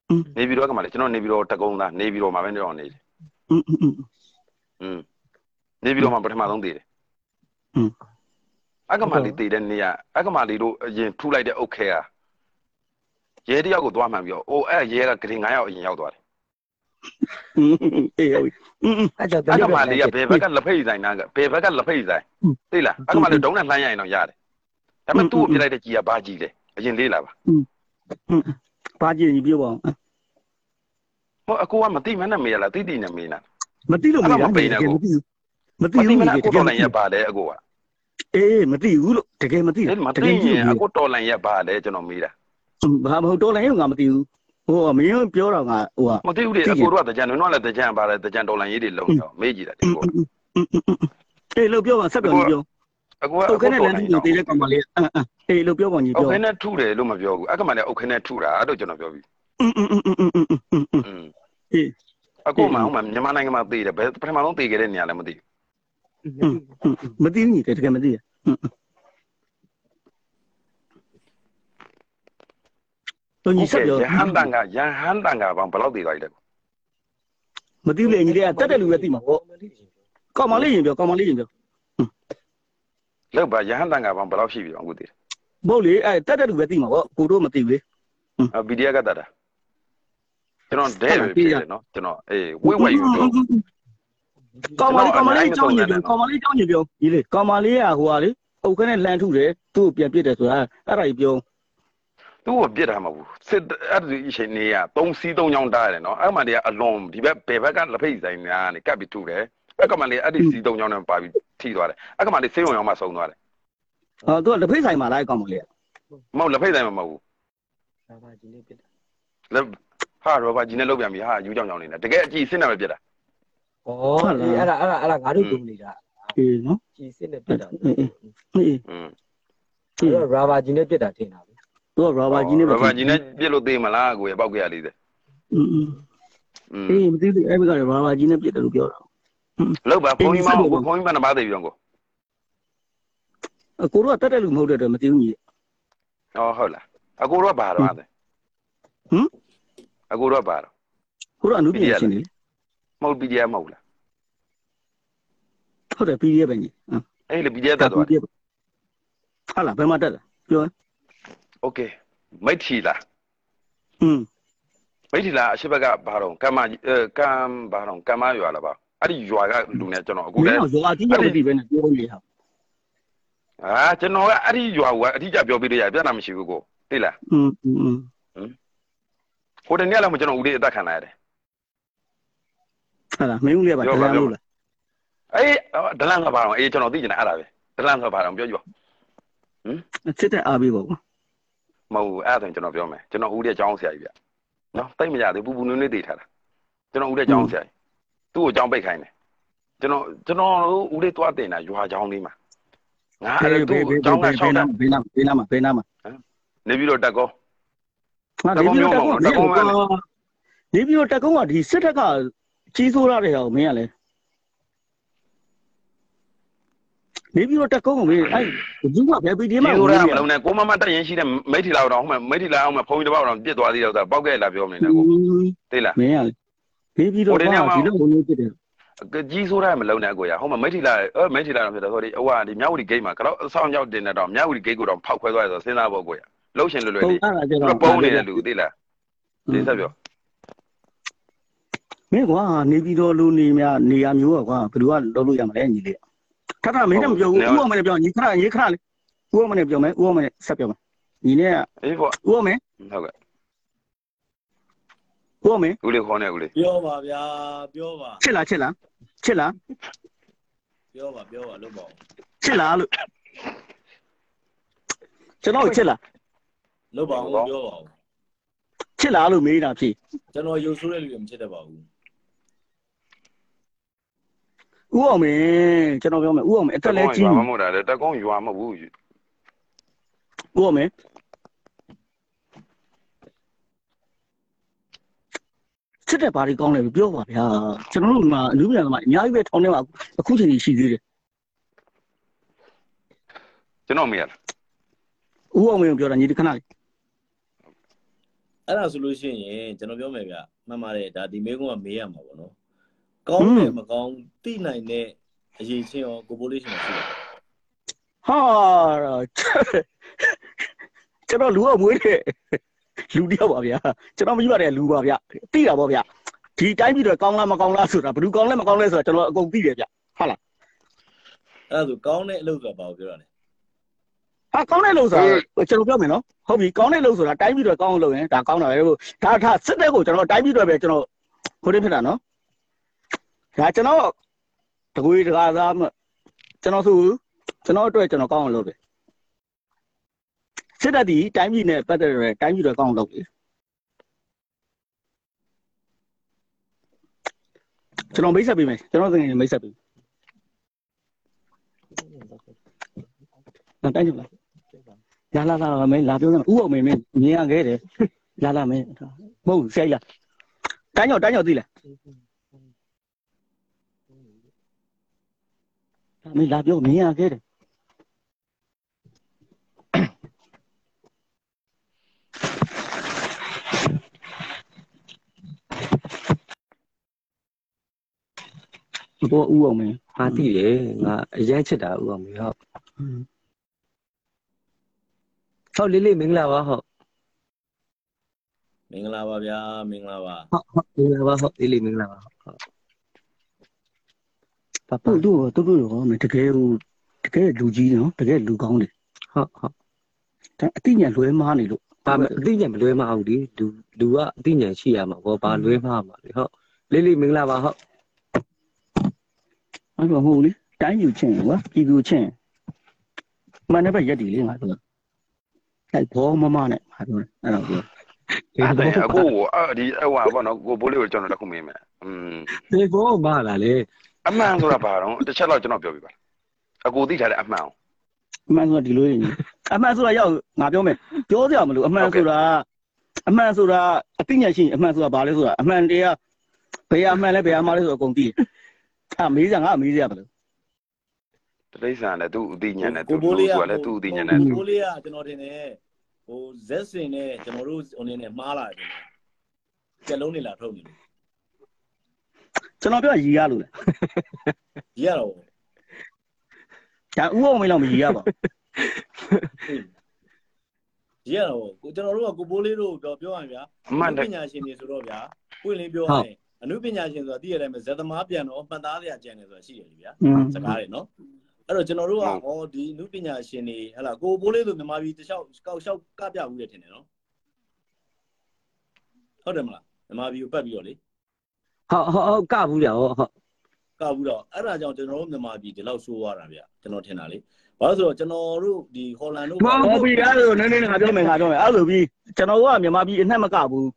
อืม နေပြီးတော့ကမှလေကျွန်တော်နေပြီးတော့တကုံးသားနေပြီးတော့မှာပဲနေတော့နေတယ် อืมอืมอืม อืม နေပြီးတော့မှပထမဆုံးတည်တယ်อืมအကမာလီတည်တဲ့နေရာအကမာလီတို့အရင်ထူလိုက်တဲ့အုတ်ခဲဟာရဲတယောက်ကိုသွားမှန်ပြီးတော့အိုအဲ့ရဲကဂရင်9ရောက်အရင်ရောက်သွားတယ်အေးဟုတ်အဲ့တော့အကမာလီကဘယ်ဘက်ကလက်ဖိတ်ဆိုင်နာကဘယ်ဘက်ကလက်ဖိတ်ဆိုင်သိလားအကမာလီဒုံးနဲ့လှမ်းရရင်တော့ရတယ်ဒါပေမဲ့သူ့ကိုပြလိုက်တဲ့ကြီးကဘာကြီးလဲအရင်လေးလာပါဘာကြီးကြီးပြောပါအောင်ဟောအကူကမသိမှန်းနဲ့မေးရလားသိသိနဲ့မေးနာမသိလို့မေးတာမသိဘူး မသိဘူးလေတကယ်မသိရပါလေအကိုကအေးမသိဘူးလို့တကယ်မသိတာတကယ်မသိဘူးအကိုတော်လိုင်းရပါလေကျွန်တော်မေးတာဘာမဟုတ်တော်လိုင်းရငါမသိဘူးဟိုမင်းပြောတော့ငါဟိုကမသိဘူးလေအကိုတို့ကတကြံတို့ကလည်းတကြံပါလေတကြံတော်လိုင်းရေးတွေလုံတော့မေးကြည့်တာဒီကိုအေးလို့ပြောပါဆက်ပြောပြောအကူကအုတ်ခဲနဲ့လမ်းထုလို့တေးတဲ့ကောင်မလေးအေးလို့ပြောပါညီပြောအုတ်ခဲနဲ့ထုတယ်လို့မပြောဘူးအဲ့ကောင်မလေးအုတ်ခဲနဲ့ထုတာအဲ့တော့ကျွန်တော်ပြောပြီအေးအကူမှအောင်မှမြန်မာနိုင်ငံမှာသေးတယ်ဘယ်ပထမဆုံးသေးခဲ့တဲ့နေရာလည်းမသိဘူး မသိဘူးညီတကယ်မသိရอืมတော့ညီဆက်ပြောရဟန်တန်ကရဟန်တန်ကဘာဘယ်လောက်သိသွားပြီလဲမသိလေညီလေးကတက်တဲ့လူပဲသိမှာပေါ့ကောင်မလေးရင်ပြောကောင်မလေးရင်ပြောလောက်ပါရဟန်တန်ကဘာဘယ်လောက်ရှိပြီအောင်အခုသိတယ်ရဘုတ်လေအဲတက်တဲ့လူပဲသိမှာပေါ့ကိုတို့မသိဘူးလေအ PDF ကတတ်တာကျွန်တော်ဒဲပဲဖြစ်တယ်နော်ကျွန်တော်အေးဝဲဝဲယူတော့ ကောင်မလေးကောင်မလေးကြောင်းညပြောကောင်မလေးကြောင်းညပြောကြီးလေကောင်မလေးကဟိုဟာလေအုတ်ခနဲ့လမ်းထုတယ်သူ့ကိုပြန်ပြစ်တယ်ဆိုတာအဲ့ဒါကြီးပြောသူ့ကိုပြစ်တာမဟုတ်ဘူးစစ်အဲ့ဒီအချိန်နေရ3စီး3ချောင်းတားရတယ်နော်အဲ့မှတည်းကအလွန်ဒီဘက်ဘယ်ဘက်ကလက်ဖိတ်ဆိုင်များနေကပ်ပြီးထုတယ်အဲ့ကမှလေးအဲ့ဒီစီး3ချောင်းနဲ့ပါပြီးထိသွားတယ်အဲ့ကမှလေးဆေးရုံရောက်မှဆုံးသွားတယ်ဟောသူကလက်ဖိတ်ဆိုင်မှာလားကောင်မလေးမဟုတ်လက်ဖိတ်ဆိုင်မှာမဟုတ်ဘူးဘာဘာကြီးလေးပြစ်တာလက်ဟာရောဘာကြီးနဲ့လောက်ပြန်ပြီဟာယူကြောင်ကြောင်နေတယ်တကယ်အကြည့်စစ်နေပဲပြစ်တာ ဩအဲ့ဒါအဲ့ဒါအဲ့ဒါငါတို့ကုန်နေတာအေးနော်ကြီးစစ်နဲ့ပြစ်တာအေးအေးအဲ့တော့ရာဘာဂျင်းနဲ့ပြစ်တာထင်တာပဲသူကရာဘာဂျင်းနဲ့ရာဘာဂျင်းနဲ့ပြစ်လို့သေးမလားကိုရပေါက်ကြရလေးသေးอืมအေးမသိဘူးအဲ့ဘက်ကရာဘာဂျင်းနဲ့ပြစ်တယ်လို့ပြောတာလောက်ပါခေါင်းကြီးမဟုတ်ဘူးခေါင်းကြီးမနှပါသေးဘူးကိုအကိုတို့ကတက်တဲ့လူမဟုတ်တဲ့အတွက်မသိဘူးကြီးဩဟုတ်လားအကိုတို့ကဘာတော့ဟမ်အကိုတို့ကဘာတော့ကိုတို့ကအမှုပြင်ရှင်နေလေ ဟုတ် PDF မဟုတ်လား ဟုတ်တယ် PDF ပဲကြီး အဲ့လေ PDF တက်သွားတယ် ဟာလားဘယ်မှာတက်တာပြော โอเคမိတ်ထီလား อืม မိတ်ထီလားအရှိဘက်ကဘာတော့ကမ္မအဲကမ္ဘာတော့ကမ္မရွာလားပါအဲ့ဒီရွာကလူနဲ့ကျွန်တော်အခု မ လဲ င်းတော့ရွာကြီးရောက်ပြီပဲနဲ့ပြောနေဟာ အာကျွန်တော်ကအဲ့ဒီရွာကအထီးကျပြောပြလို့ရပြဿနာမရှိဘူးကိုသိလား อืมอืม ဟိုတနေ့လည်းမကျွန်တော်ဦးလေးအသက်ခံလိုက်ရတယ် ဟာလားမင်းဦးလေးကဒလန်လို့လားအေးဒလန်ကဘာတော့အေးကျွန်တော်သိချင်တယ်အဲ့ဒါပဲဒလန်ကဘာတော့ပြောကြည့်ပါစစ်တဲ့အားပေးပါကွာမဟုတ်ဘူးအဲ့ဒါဆိုရင်ကျွန်တော်ပြောမယ်ကျွန်တော်ဦးလေးအကြောင်းဆရာကြီးဗျနော်တိတ်မရသေးဘူးပူပူနွေးနွေးသိထားတာကျွန်တော်ဦးလေးအကြောင်းဆရာကြီးသူ့ကိုအကြောင်းပိတ်ခိုင်းတယ်ကျွန်တော်ကျွန်တော်ဦးလေးသွားတင်တာရွာအကြောင်းလေးမှာငါအဲ့ဒါသူ့အကြောင်းကရှောက်တာဘေးနာဘေးနာမှာဘေးနာမှာနေပြီးတော့တက်ကောဟာနေပြီးတော့တက်ကုန်းနေပြီးတော့တက်ကုန်းကဒီစစ်တပ်က ကြီးစိုးရတဲ့ဟောမင်းကလည်းနေပြီးတော့တက်ကုန်းကိုမင်းအဲ့ဒီကဘယ်ပီဒီဒီမှာလိုရမလုံးနဲ့ကိုမမတက်ရင်ရှိတဲ့မိထီလာတော့ဟိုမှာမိထီလာအောင်မှာဖုန်းကြီးတစ်ပေါက်တော့ပြစ်သွားသေးတယ်ဆိုတာပောက်ခဲ့လာပြောမနေနဲ့ကိုသိလားမင်းကလည်းနေပြီးတော့ဒီလိုဝင်နေဖြစ်တယ်ကြီးဆိုးရမလုံးနဲ့ကိုရဟိုမှာမိထီလာအဲမိထီလာတော့ဖြစ်တယ်ဆိုတော့ဟိုကဒီမြဝတီဂိတ်မှာကတော့အဆောင်ရောက်တင်နေတော့မြဝတီဂိတ်ကိုတော့ဖောက်ခွဲသွားရဆိုစဉ်းစားဖို့ကိုရလှုပ်ရှင်လွယ်လွယ်ဟုတ်လေးအဲ့ဒါကျသူတော့ပုံနေတဲ့လူသိလားသိဆက်ပြော မင်းကွာနေပြီးတော့လူနေများနေရာမျိုးကွာဘယ်လိုကလုပ်လို့ရမလဲညီလေးထထမင်းနဲ့မပြောဘူးဦးအောင်မနဲ့ပြောညီခဏညီခဏလေးဦးအောင်မနဲ့ပြောမယ်ဦးအောင်မနဲ့ဆက်ပြောမယ်ညီနဲ့အေးပေါ့ဦးအောင်မဟုတ်ကဲ့ဦးအောင်မဦးလေးခေါ်နေဦးလေးပြောပါဗျာပြောပါချစ်လားချစ်လားချစ်လားပြောပါပြောပါလို့ပေါ့ချစ်လားလို့ကျွန်တော်ချစ်လားလို့ပါအောင်ပြောပါဦးချစ်လားလို့မေးတာဖြစ်ကျွန်တော်ယူဆိုးတဲ့လူတွေမချစ်တတ်ပါဘူး ဦးအောင်မကျွန်တော်ပြောမယ်ဦးအောင်မအသက်လဲကြီးမမဟုတ်တာလေတက်ကုန်းရွာမဟုတ်ဘူးဦးအောင်မချစ်တဲ့ဘာတွေကောင်းလဲပြောပါဗျာကျွန်တော်တို့မှာအလူပြန်သမားအများကြီးပဲထောင်းနေမှာအခုချိန်ကြီးရှိသေးတယ်ကျွန်တော်မေးရလားဦးအောင်မပြောတာညီဒီခဏလေးအဲ့ဒါဆိုလို့ရှိရင်ကျွန်တော်ပြောမယ်ဗျမှန်ပါတယ်ဒါဒီမေးခွန်းကမေးရမှာပေါ့နော် ကောင်းတယ်မကောင်းသိနိုင်တဲ့အရေးချင်းရောကိုပိုလေးရှင်ရှိတယ်ဟာကျွန်တော်လူအောင်မွေးတယ်လူတယောက်ပါဗျာကျွန်တော်မကြည့်ပါနဲ့လူပါဗျာသိတာပေါ့ဗျာဒီတိုင်းပြည်တော့ကောင်းလားမကောင်းလားဆိုတာဘယ်သူကောင်းလဲမကောင်းလဲဆိုတာကျွန်တော်အကုန်သိတယ်ဗျဟုတ်လားအဲ့ဒါဆိုကောင်းတဲ့အလုပ်ဆိုတာဘာကိုပြောတာလဲဟာကောင်းတဲ့လို့ဆိုတာကျွန်တော်ပြောမယ်နော်ဟုတ်ပြီကောင်းတဲ့လို့ဆိုတာတိုင်းပြည်တော့ကောင်းလို့ရင်ဒါကောင်းတာပဲဒါဒါစစ်တဲ့ကိုကျွန်တော်တိုင်းပြည်တော့ပဲကျွန်တော်ဟိုတည်းဖြစ်တာနော် ဒါကျွန်တော်တကွေးတကားသားကျွန်တော်ဆိုကျွန်တော်အတွက်ကျွန်တော်ကောင်းအောင်လုပ်တယ်စစ်တပ်ဒီတိုင်းပြည်နဲ့ပတ်သက်ရတိုင်းပြည်တော့ကောင်းအောင်လုပ်တယ်ကျွန်တော်မိတ်ဆက်ပေးမယ်ကျွန်တော်သင်ငယ်မိတ်ဆက်ပေးနော်တိုင်းကြလားလာလာလာမင်းလာပြောစမ်းဥအောင်မင်းမင်းမြင်ရခဲ့တယ်လာလာမင်းမဟုတ်ဆရာကြီးတိုင်းကြောတိုင်းကြောသိလား မင်းလာပြောမြင်ရခဲ့တယ်ဘောဥအောင်မင်းငါသိတယ်ငါအရင်ချစ်တာဦးအောင်မေဟုတ်ဟုတ်လေးလေးမင်္ဂလာပါဟုတ်မင်္ဂလာပါဗျာမင်္ဂလာပါဟုတ်ဟုတ်မင်္ဂလာပါဟုတ်လေးလေးမင်္ဂလာပါဟုတ် ပပတို့တို့တို့တို့ရောမတကယ်ဟိုတကယ်လူကြီးနော်တကယ်လူကောင်းတယ်ဟုတ်ဟုတ်ဒါအတိညာလွဲမားနေလို့ဘာမအသိဉာဏ်မလွဲမအောင်ဒီလူလူကအသိဉာဏ်ရှိရမှာဘောဘာလွဲမှားမှာလေဟုတ်လေးလေးမင်္ဂလာပါဟုတ်အဲ့တော့မဟုတ်လေတိုင်းယူချင်းကွာပြည်သူချင်းမှန်တယ်ပဲရက်တီလေးငါတို့အဲ့ဘောမမနဲ့ငါတို့အဲ့တော့ပြောအဲ့ဒါအခုအဲ့ဒီအဝါပေါ့နော်ကိုဘိုးလေးကိုကျွန်တော်တစ်ခုမေးမယ်อืมဒီဘောမလာလေ အမှန်ဆိုတာဘာတော့တစ်ချက်တော့ကျွန်တော်ပြောပြပါအကိုသိထားတဲ့အမှန်အမှန်ဆိုတာဒီလိုနေအမှန်ဆိုတာရောက်ငါပြောမယ်ပြောစရာမလိုအမှန်ဆိုတာအမှန်ဆိုတာအသိဉာဏ်ရှိရင်အမှန်ဆိုတာဘာလဲဆိုတာအမှန်တရားဘယ်အမှန်လဲဘယ်အမှားလဲဆိုတော့အကုန်သိတယ်အာမေးစရာငါမေးစရာမလိုတလိษံနဲ့သူ့အသိဉာဏ်နဲ့သူ့လူကလည်းသူ့အသိဉာဏ်နဲ့သူကိုလေးကကျွန်တော်တင်တယ်ဟိုဇက်စင်နဲ့ကျွန်တော်တို့ဟိုနေနဲ့မှားလာတယ်ကြက်လုံးနေလာထုတ်နေလို့ ကျွန်တော်ပြောရည်ရလို့လေကြီးရတော့ဒါဥအောင်မင်းလောက်မရည်ရပါဘူးကြီးရတော့ကိုကျွန်တော်တို့ကကိုပိုးလေးတို့ပြောပြောရရင်ဗျာအမှန်တပညာရှင်တွေဆိုတော့ဗျာပွင့်လင်းပြောရရင်အနုပညာရှင်ဆိုတာသိရတယ်မယ်ဇက်သမားပြန်တော့မှတ်သားစရာကြံတယ်ဆိုတာရှိတယ်လေဗျာอืมစကားတွေနော်အဲ့တော့ကျွန်တော်တို့ကဟောဒီအနုပညာရှင်တွေဟလာကိုပိုးလေးဆိုမြန်မာပြည်တခြားကောက်လျှောက်ကပြဘူးတယ်ထင်တယ်နော်ဟုတ်တယ်မလားမြန်မာပြည်ကိုပတ်ပြီးတော့လေ ဟုတ်ဟုတ်ဟုတ်ကဘူးတယ်ဟုတ်ဟုတ်ကောက်ပြီးတော့အဲ့ဒါကြောင့်ကျွန်တော်တို့မြန်မာပြည်ဒီလောက်ဆိုးသွားတာဗျကျွန်တော်ထင်တာလေဘာလို့ဆိုတော့ကျွန်တော်တို့ဒီဟော်လန်တို့မဟုတ်ဘူးအဲ့လိုနည်းနည်းငါပြောမယ်ငါပြောမယ်အဲ့လိုပြီးကျွန်တော်ကမြန်မာပြည်အနှက်မကဘူး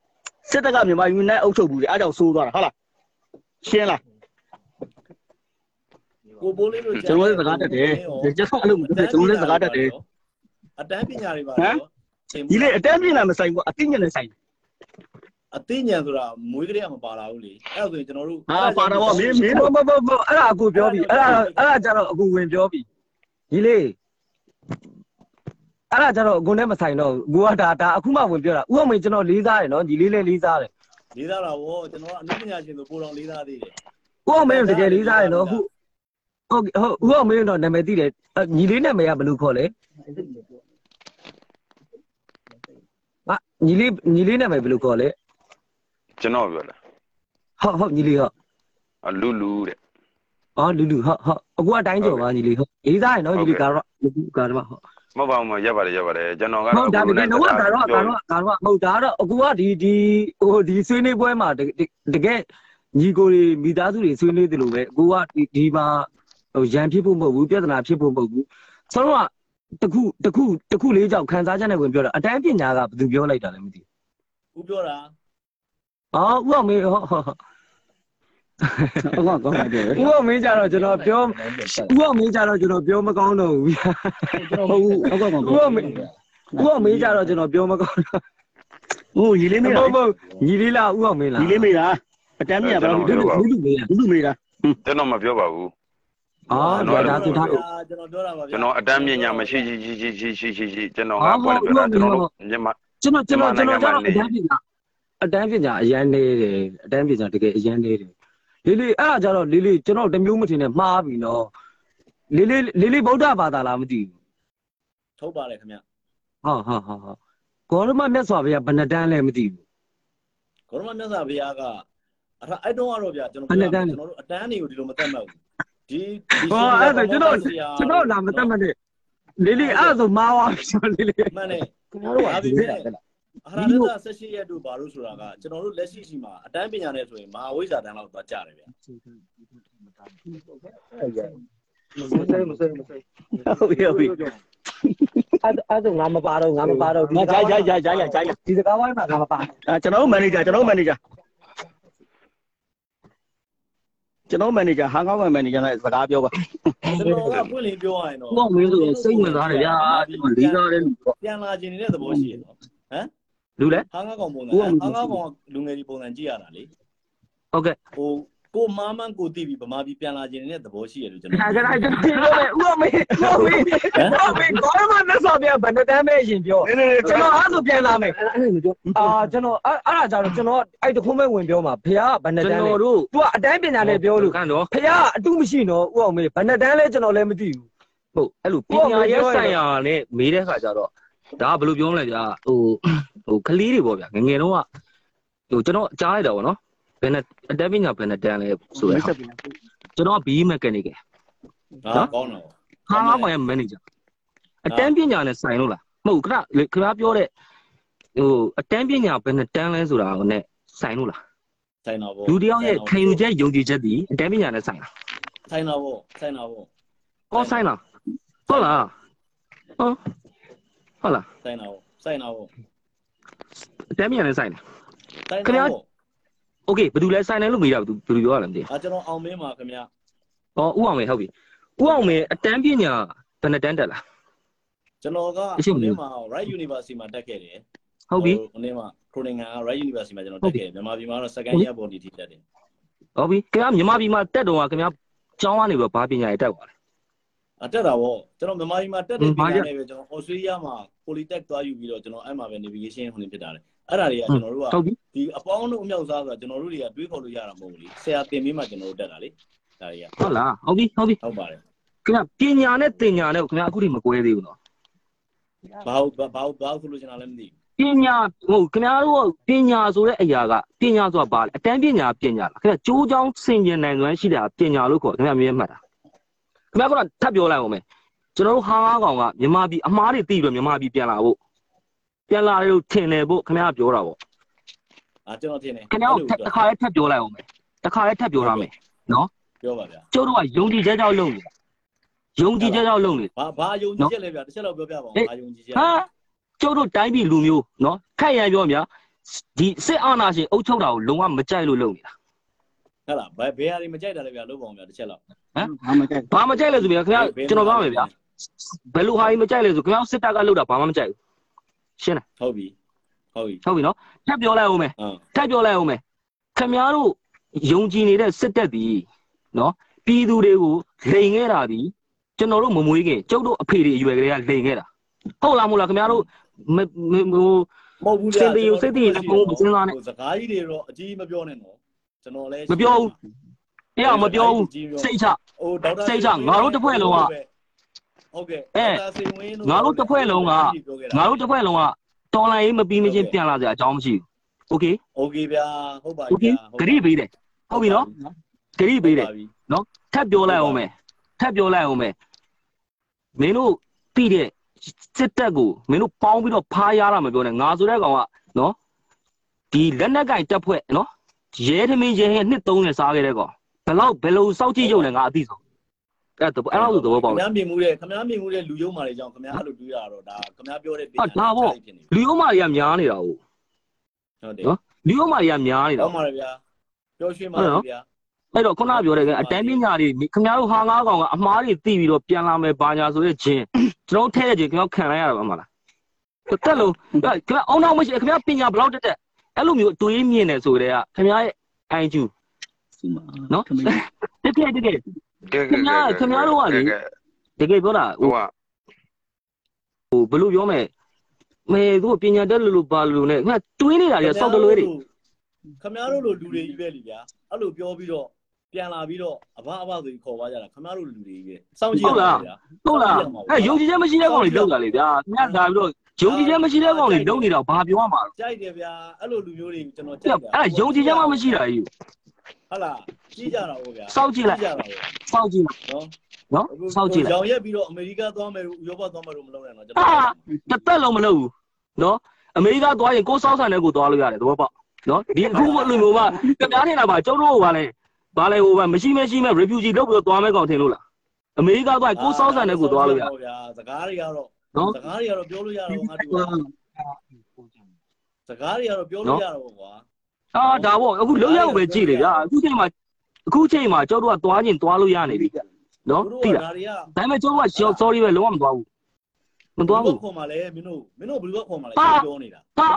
စစ်တပ်ကမြန်မာပြည်နဲ့အုပ်ချုပ်ဘူးလေအဲ့ကြောင့်ဆိုးသွားတာဟုတ်လားရှင်းလားကိုပိုးလေးတို့ကျွန်တော်လည်းစကားတက်တယ်ကျွန်တော်အဲ့လိုကျွန်တော်လည်းစကားတက်တယ်အတန်းပညာတွေပါဟမ်တော့ဒီလေအတန်းပြင်းလာမဆိုင်ဘူးအသိဉာဏ်နဲ့ဆိုင် အသိဉာဏ်ဆိုတာမွေးကလေးကမပါလာဘူးလေအဲ့ဒါဆိုရင်ကျွန်တော်တို့ဟာပါတော့မင်းမင်းဘောဘောဘောဘောအဲ့ဒါအကူပြောပြီအဲ့ဒါအဲ့ဒါကြတော့အကူဝင်ပြောပြီဒီလေးအဲ့ဒါကြတော့အကူနဲ့မဆိုင်တော့ဘူးကိုကဒါဒါအခုမှဝင်ပြောတာဥအောင်မင်းကျွန်တော်လေးစားတယ်နော်ဒီလေးလေးလေးစားတယ်လေးစားတာဗောကျွန်တော်ကအနုပညာရှင်ဆိုပိုတော်လေးစားသေးတယ်ဥအောင်မင်းတကယ်လေးစားတယ်နော်ဟုတ်ဟုတ်ဟုတ်ဥအောင်မင်းတော့နာမည်သိတယ်ညီလေးနာမည်ကဘယ်လိုခေါ်လဲဟာညီလေးညီလေးနာမည်ဘယ်လိုခေါ်လဲ ကျွန်တော်ပြောလားဟုတ်ဟုတ်ညီလေးဟုတ်အလူလူတဲ့အော်လူလူဟုတ်ဟုတ်အခုအတိုင်းကြော်ပါညီလေးဟုတ်လေးစားတယ်နော်ညီလေးကတော့ကတော့ဟုတ်မဟုတ်ပါဘူးရက်ပါတယ်ရက်ပါတယ်ကျွန်တော်ကဟုတ်ဒါပေမဲ့တော့ကတော့ကတော့ကတော့ဟုတ်ဒါတော့အခုကဒီဒီဟိုဒီဆွေးနွေးပွဲမှာတကယ်ညီကိုတွေမိသားစုတွေဆွေးနွေးတယ်လို့ပဲအခုကဒီဒီမှာဟိုရန်ဖြစ်ဖို့မဟုတ်ဘူးပြဿနာဖြစ်ဖို့မဟုတ်ဘူးဆိုတော့တခုတခုတခုလေးကြောင့်ခန်းစားချက်နဲ့ဝင်ပြောတာအတန်းပညာကဘယ်သူပြောလိုက်တာလဲမသိဦးပြောတာဘူး အော်ဦးအောင်မင်းဟောဟုတ်ကောင်းတယ်ဦးအောင်မင်းကြတော့ကျွန်တော်ပြောဦးအောင်မင်းကြတော့ကျွန်တော်ပြောမကောင်းတော့ဘူးကျွန်တော်ဟုတ်ဟုတ်ကောင်းဦးအောင်မင်းဦးအောင်မင်းကြတော့ကျွန်တော်ပြောမကောင်းတော့ဟိုညီလေးမေးတာဟုတ်ဟုတ်ညီလေးလားဦးအောင်မင်းလားညီလေးမေးတာအတမ်းမေးတာဘာလို့ဒီလိုမေးတာဒီလိုမေးတာကျွန်တော်မပြောပါဘူးအာဒါဆိုထားကျွန်တော်ပြောတာပါဗျာကျွန်တော်အတန်းပညာမရှိရှိရှိရှိရှိရှိရှိကျွန်တော်ကဘာလဲပြောတာကျွန်တော်တို့မြန်မာကျွန်တော်ကျွန်တော်ကျွန်တော်ကျွန်တော်အတန်းပညာ အတန်းပညာအရန်နေတယ်အတန်းပညာတကယ်အရန်နေတယ်လေးလေးအဲ့ဒါကြတော့လေးလေးကျွန်တော်တမျိုးမထင်နဲ့မှားပြီနော်လေးလေးလေးလေးဗုဒ္ဓဘာသာလားမသိဘူးထုတ်ပါလေခင်ဗျဟာဟာဟာဟာဂေါရမမြတ်စွာဘုရားဘယ်နှတန်းလဲမသိဘူးဂေါရမမြတ်စွာဘုရားကအဲ့ဒါအဲ့တုန်းကတော့ဗျာကျွန်တော်ဘယ်နှစ်တန်းလဲကျွန်တော်တို့အတန်းတွေကိုဒီလိုမတတ်မှတ်ဘူးဒီဒီဟောအဲ့ဒါကျွန်တော်ကျွန်တော်လာမတတ်မနဲ့လေးလေးအဲ့ဒါဆိုမှားသွားပြီကျွန်တော်လေးလေးမှန်တယ်ခင်ဗျားတို့ကဒီလိုတက်လာ အဟာရတ18ရက်တို့ဘာလို့ဆိုတာကကျွန်တော်တို့လက်ရှိရှိမှာအတန်းပညာနဲ့ဆိုရင်မဟာဝိဇ္ဇာတန်းလောက်သွားကြတယ်ဗျာမစိမစိမစိဟုတ်ပြီဟုတ်ပြီအဲ့အဲ့ဆိုငါမပါတော့ငါမပါတော့ငါဂျာဂျာဂျာဂျာဂျာဒီစကားဝိုင်းမှာငါမပါအဲကျွန်တော်မန်နေဂျာကျွန်တော်မန်နေဂျာကျွန်တော်မန်နေဂျာဟာကောင်းမန်နေဂျာနဲ့စကားပြောပါကျွန်တော်ကပွင့်လင်းပြောရရင်တော့ဘောမင်းဆိုစိတ်ဝင်စားတယ်ဗျာလေးစားတယ်ပြန်လာခြင်းနေတဲ့သဘောရှိရနော် လူလဲဟာငါကောင်ပုံစံဟာငါကောင်လူငယ်ဒီပုံစံကြည့်ရတာလေဟုတ်ကဲ့ဟိုကိုမားမန်းကိုတီးပြီးဗမာပြည်ပြန်လာခြင်းနေတဲ့သဘောရှိရလို့ကျွန်တော်ဒါကြတာကျွန်တော်ပြောမယ်ဥအောင်မေးဥအောင်မေးဥအောင်မေးဂေါရမမြတ်စွာဘုရားဘယ်နှတန်းပဲရှင်ပြောနည်းနည်းကျွန်တော်အဲ့ဆိုပြန်လာမယ်အာကျွန်တော်အဲ့အဲ့ဒါကြတော့ကျွန်တော်အဲ့တခုမဲ့ဝင်ပြောမှာဘုရားဘယ်နှတန်းလဲတို့ तू ကအတန်းပညာနဲ့ပြောလို့ကန်တော့ဘုရားအတုမရှိတော့ဥအောင်မေးဘယ်နှတန်းလဲကျွန်တော်လည်းမသိဘူးဟုတ်အဲ့လိုပညာရေးဆိုင်ရာနဲ့မေးတဲ့ခါကျတော့ဒါကဘယ်လိုပြောမလဲဗျာဟို ဟိုကလေးတွေပေါ့ဗျာငငယ်တော့ကဟိုကျွန်တော်ကြားလိုက်တာပေါ့နော်ဘယ်နဲ့အတက်ပညာဘယ်နဲ့တန်းလဲဆိုရကျွန်တော်က BE mechanic ဟာကောင်းတော့ဟာငါမှရဲ့ manager အတန်းပညာနဲ့ဆိုင်လို့လားမဟုတ်ခဏခဏပြောတဲ့ဟိုအတန်းပညာဘယ်နဲ့တန်းလဲဆိုတာကိုနဲ့ဆိုင်လို့လားဆိုင်တော့ဗောလူတယောက်ရဲ့ခံယူချက်ယုံကြည်ချက်ဒီအတန်းပညာနဲ့ဆိုင်လားဆိုင်တော့ဗောဆိုင်တော့ဗောကောဆိုင်လားဟုတ်လားဟောဟုတ်လားဆိုင်တော့ဗောဆိုင်တော့ တမ်းမြန်လည်းဆိုင်တယ်ခင်ဗျာ Okay ဘယ်သူလဲဆိုင်တယ်လို့မေးတာဘယ်သူပြောရလဲမသိဘူးအာကျွန်တော်အောင်မင်းပါခင်ဗျာဩဥအောင်မေဟုတ်ပြီဥအောင်မေအတန်းပညာဘယ်နှတန်းတက်လားကျွန်တော်ကအောင်မင်းပါ Right University မှာတက်ခဲ့တယ်ဟုတ်ပြီ။ဟိုနေ့မှာခရိုနီငါ Right University မှာကျွန်တော်တက်ခဲ့မြန်မာပြည်မှာတော့ second year ပေါ်နေထိတက်တယ်။ဟုတ်ပြီ။ခင်ဗျာမြန်မာပြည်မှာတက်တော့ခင်ဗျာကျောင်းကနေပြီးဘာပညာရေးတက်သွားလဲ အတက်တာဗောကျွန်တော်မြန်မာပြည်မှာတက်တဲ့ဟွပန်းဘာညာကြနဲ့ပဲကျွန်တော် Australia မှာ Polytech သွားယူပြီးတော့ကျွန်တော်အဲ့မှာပဲ navigation ဟိုနေဖြစ်တာလေအဲ့ဒါတွေကကျွန်တော်တို့က။ဟုတ်ပြီဒီအပေါင်းတို့အမြောက်စားဆိုတာကျွန်တော်တို့တွေကတွေးခေါ်လို့ရတာမဟုတ်ဘူးလေဆရာတင်ပြီးမှကျွန်တော်တို့တက်တာလေဒါတွေက။ဟုတ်လား။ဟုတ်ပြီဟုတ်ပြီဟုတ်ပါတယ်။ခင်ဗျာပညာနဲ့တင်ညာနဲ့ကိုခင်ဗျာအခုထိမကွဲသေးဘူးနော်ဘာဟုတ်ဘာဟုတ်ဘာဟုတ်ဆိုလို့ကျွန်တော်လည်းမသိ။ပညာဟုတ်ခင်ဗျားတို့ပညာဆိုတဲ့အရာကပညာဆိုတာဘာလဲအတန်းပညာပညာလားခင်ဗျာကြိုးချောင်းဆင်ကျင်နိုင်စွမ်းရှိတာပညာလို့ခေါ်ခင်ဗျာမြင်မှတ်တာ။ ခင်ဗျာကတော့ထပ်ပြောလိုက်အောင်မယ်။ကျွန်တော်တို့ဟာငါးကောင်ကမြန်မာပြည်အမားတွေတည်ပြီးတော့မြန်မာပြည်ပြန်လာဖို့ပြန်လာတယ်လို့ထင်တယ်ဖို့ခင်ဗျားပြောတာပေါ့အာကျွန်တော်ထင်တယ်ခင်ဗျားတို့တစ်ခါလေးထပ်ပြောလိုက်အောင်မယ်တစ်ခါလေးထပ်ပြောရမယ်ပြောပါဗျာကျုပ်တို့ကယုံကြည်ချက်ကြောင့်လုပ်နေတာယုံကြည်ချက်ကြောင့်လုပ်နေဘာဘာယုံကြည်ချက်လဲဗျာတစ်ချက်တော့ပြောပြပါဦးဘာယုံကြည်ချက်ဟာကျုပ်တို့တိုင်းပြည်လူမျိုးနော်ခက်ရန်ပြောမြာဒီစစ်အာဏာရှင်အုပ်ချုပ်တာကိုလုံးဝမကြိုက်လို့လုပ်နေတာ ဟုတ်လားဘယ်ဘယ်ဟာတွေမကြိုက်တာလဲဗျာလုပ်ပါအောင်ဗျာတစ်ချက်တော့ဘာမှကြိုက်ဘာမကြိုက်လဲဆိုပြန်ခင်ဗျာကျွန်တော်ပြောမယ်ဗျာဘယ်လိုဟာကြီးမကြိုက်လဲဆိုခင်ဗျာစစ်တပ်ကလုပ်တာဘာမှမကြိုက်ဘူးရှင်းလားဟုတ်ပြီဟုတ်ပြီဟုတ်ပြီနော်ထပ်ပြောလိုက်အောင်မယ်ဟုတ်ထပ်ပြောလိုက်အောင်မယ်ခင်ဗျားတို့ယုံကြည်နေတဲ့စစ်တပ်ဒီနော်ပြည်သူတွေကိုလိန်ခဲ့တာဒီကျွန်တော်တို့မမွေးခင်ကျုပ်တို့အဖေတွေအရွယ်ကလေးကလိန်ခဲ့တာဟုတ်လားမဟုတ်လားခင်ဗျားတို့မမဟိုမဟုတ်ဘူးစင်တယူစိတ်တည်လည်းဘုံမစဉ်းစားနဲ့ဟိုစကားကြီးတွေတော့အကြီးမပြောနဲ့နော် ကျွန်တော်လည်း မပြောဘူး တရားမပြောဘူးစိတ်ချ ဟိုဒေါက်တာ စိတ်ချငါတို့တစ်ဖွဲ့လုံးက ဟုတ်ကဲ့ အဲ ဒေါက်တာစိန်ဝင်းတို့ ငါတို့တစ်ဖွဲ့လုံးက ပြောခဲ့တာ ငါတို့တစ်ဖွဲ့လုံးကတော်လိုင်းရေးမပြီးမချင်းပြန်လာစရာအကြောင်းမရှိဘူးโอเค โอเคဗျာဟုတ်ပါ โอเค ပြီဗျာ ဂရိပေးတယ်ဟုတ်ပြီနော်ဂရိပေးတယ် ဟုတ်ပါပြီ ထပ်ပြောလိုက်အောင်မယ်ထပ်ပြောလိုက်အောင်မယ်မင်းတို့သိတဲ့စစ်တပ်ကိုမင်းတို့ပေါင်းပြီးတော့ဖားရတာမပြောနဲ့ငါဆိုတဲ့ကောင်ကနော်ဒီလက်နက်ကင်တက်ဖွဲ့နော် ရဲထမင်းရဲဟဲ့နှစ်30စားခဲ့တဲ့ကောင်ဘယ်လောက်ဘယ်လိုစောက်ကြည့်ရုံနဲ့ငါအသိဆုံးအဲ့တော့အဲ့လိုသဘောပေါက်ခတယ်မားမြင်မှုတဲ့ခမားမြင်မှုတဲ့လူယုံမာတွေကြောင့်ခမားအဲ့လိုတွေးရတော့ဒါခမားပြောတဲ့ပညာဟာဒါပေါ့ဖြစ်နေပြီလူယုံမာတွေကများနေတာဟုတ်ဟုတ်တယ်နော်လူယုံမာတွေကများနေတာဟုတ်ပါရဲ့ဗျာပြောရွှေမှာဗျာအဲ့တော့ခုနပြောတဲ့ကအတန်းပညာတွေခင်ဗျားတို့ဟာငါးကောင်ကအမားတွေသိပြီးတော့ပြန်လာမယ်ဘာညာဆိုတဲ့ချင်းကျွန်တော်ထဲတဲ့ချင်းခင်ဗျားခံလိုက်ရတာပါမလားတက်လို့ခင်ဗျားအောင်တော့မရှိခင်ဗျားပညာဘလောက်တက်တက် အဲ့လိုမျိုးတွေးမြင်နေဆိုတဲ့ကခင်ဗျားရဲ့အိုင်ကျူစီမနော်ထမင်းတကယ်တကယ်ကဲခင်ဗျားခင်ဗျားတို့ကလေတကယ်ပြောတာဟိုဟိုကဟိုဘယ်လိုပြောမလဲမဲသူပညာတက်လို့လို့ပါလို့နဲ့ခင်ဗျားတွေးနေတာတွေစောက်တလွဲတွေခမားတို့လိုလူတွေကြီးပဲလीဗျာအဲ့လိုပြောပြီးတော့ပြန်လာပြီးတော့အဘအဘဆိုပြီးခေါ်သွားကြတာခမားတို့လူတွေကြီးပဲစောင့်ကြည့်ရမှာဗျာဟုတ်လားအဲ့ယုံကြည်ချက်မရှိတဲ့ကောင်တွေလောက်တာလေဗျာခင်ဗျားဒါပြီးတော့ ယုံကြည်ချက်မရှိတဲ့ကောင်တွေလုံနေတာဘာပြောရမှာကြိုက်တယ်ဗျာအဲ့လိုလူမျိုးတွေကျွန်တော်ကြိုလဲက်တာအဲ့ဒါယုံကြည်ချက်မှမရှိတာကြီးဟုတ်လားကြီးကြတာဟုတ်ဗျာစောက်ကြည့်လိုက်ကြတာဟုတ်စောက်ကြည့်လိုက်နော်နော်စောက်ကြည့်လိုက်ရောင်ရက်ပြီးတော့အမေရိကသွားမယ်ဥရောပသွားမယ်လို့မလုပ်နဲ့နော်ကျွန်ဟာတော်တစ်သက်လုံးမလုပ်ဘူးနော်အမေရိကသွားရင်ကိုယ်စောက်ဆန်တဲ့ကိုသွားလို့ရတယ်သဘောပေါက်နော်ဒီအခုလိုမျိုးမှကြပြားနေတာပါကျုပ်တို့ကဘာလဲဘာလဲဟိုကမရှိမရှိမဲ့ refugee လုပ်ပြီးတော့သွားမဲ့ကောင်ထင်လို့လားအမေရိကသွားရင်ကိုယ်စောက်ဆန်တဲ့ကိုသွားလို့ရဗျာစကားတွေကတော့ နော်စကားတွေကတော့ပြောလို့ရတော့ငါတို့စကားတွေကတော့ပြောလို့ရတော့ကွာအာဒါပေါ့အခုလောက်ရောက်ပဲကြည့်လေဗျာအခုချိန်မှာအခုချိန်မှာကျောက်တို့ကသွားခြင်းသွားလို့ရနေပြီနော်တိလားဒါပေမဲ့ကျောက်က sorry ပဲလုံးဝမသွားဘူးမသွားဘူးခေါ်မှာလဲမင်းတို့မင်းတို့ဘယ်လိုခေါ်မှာလဲပြောနေတာပါ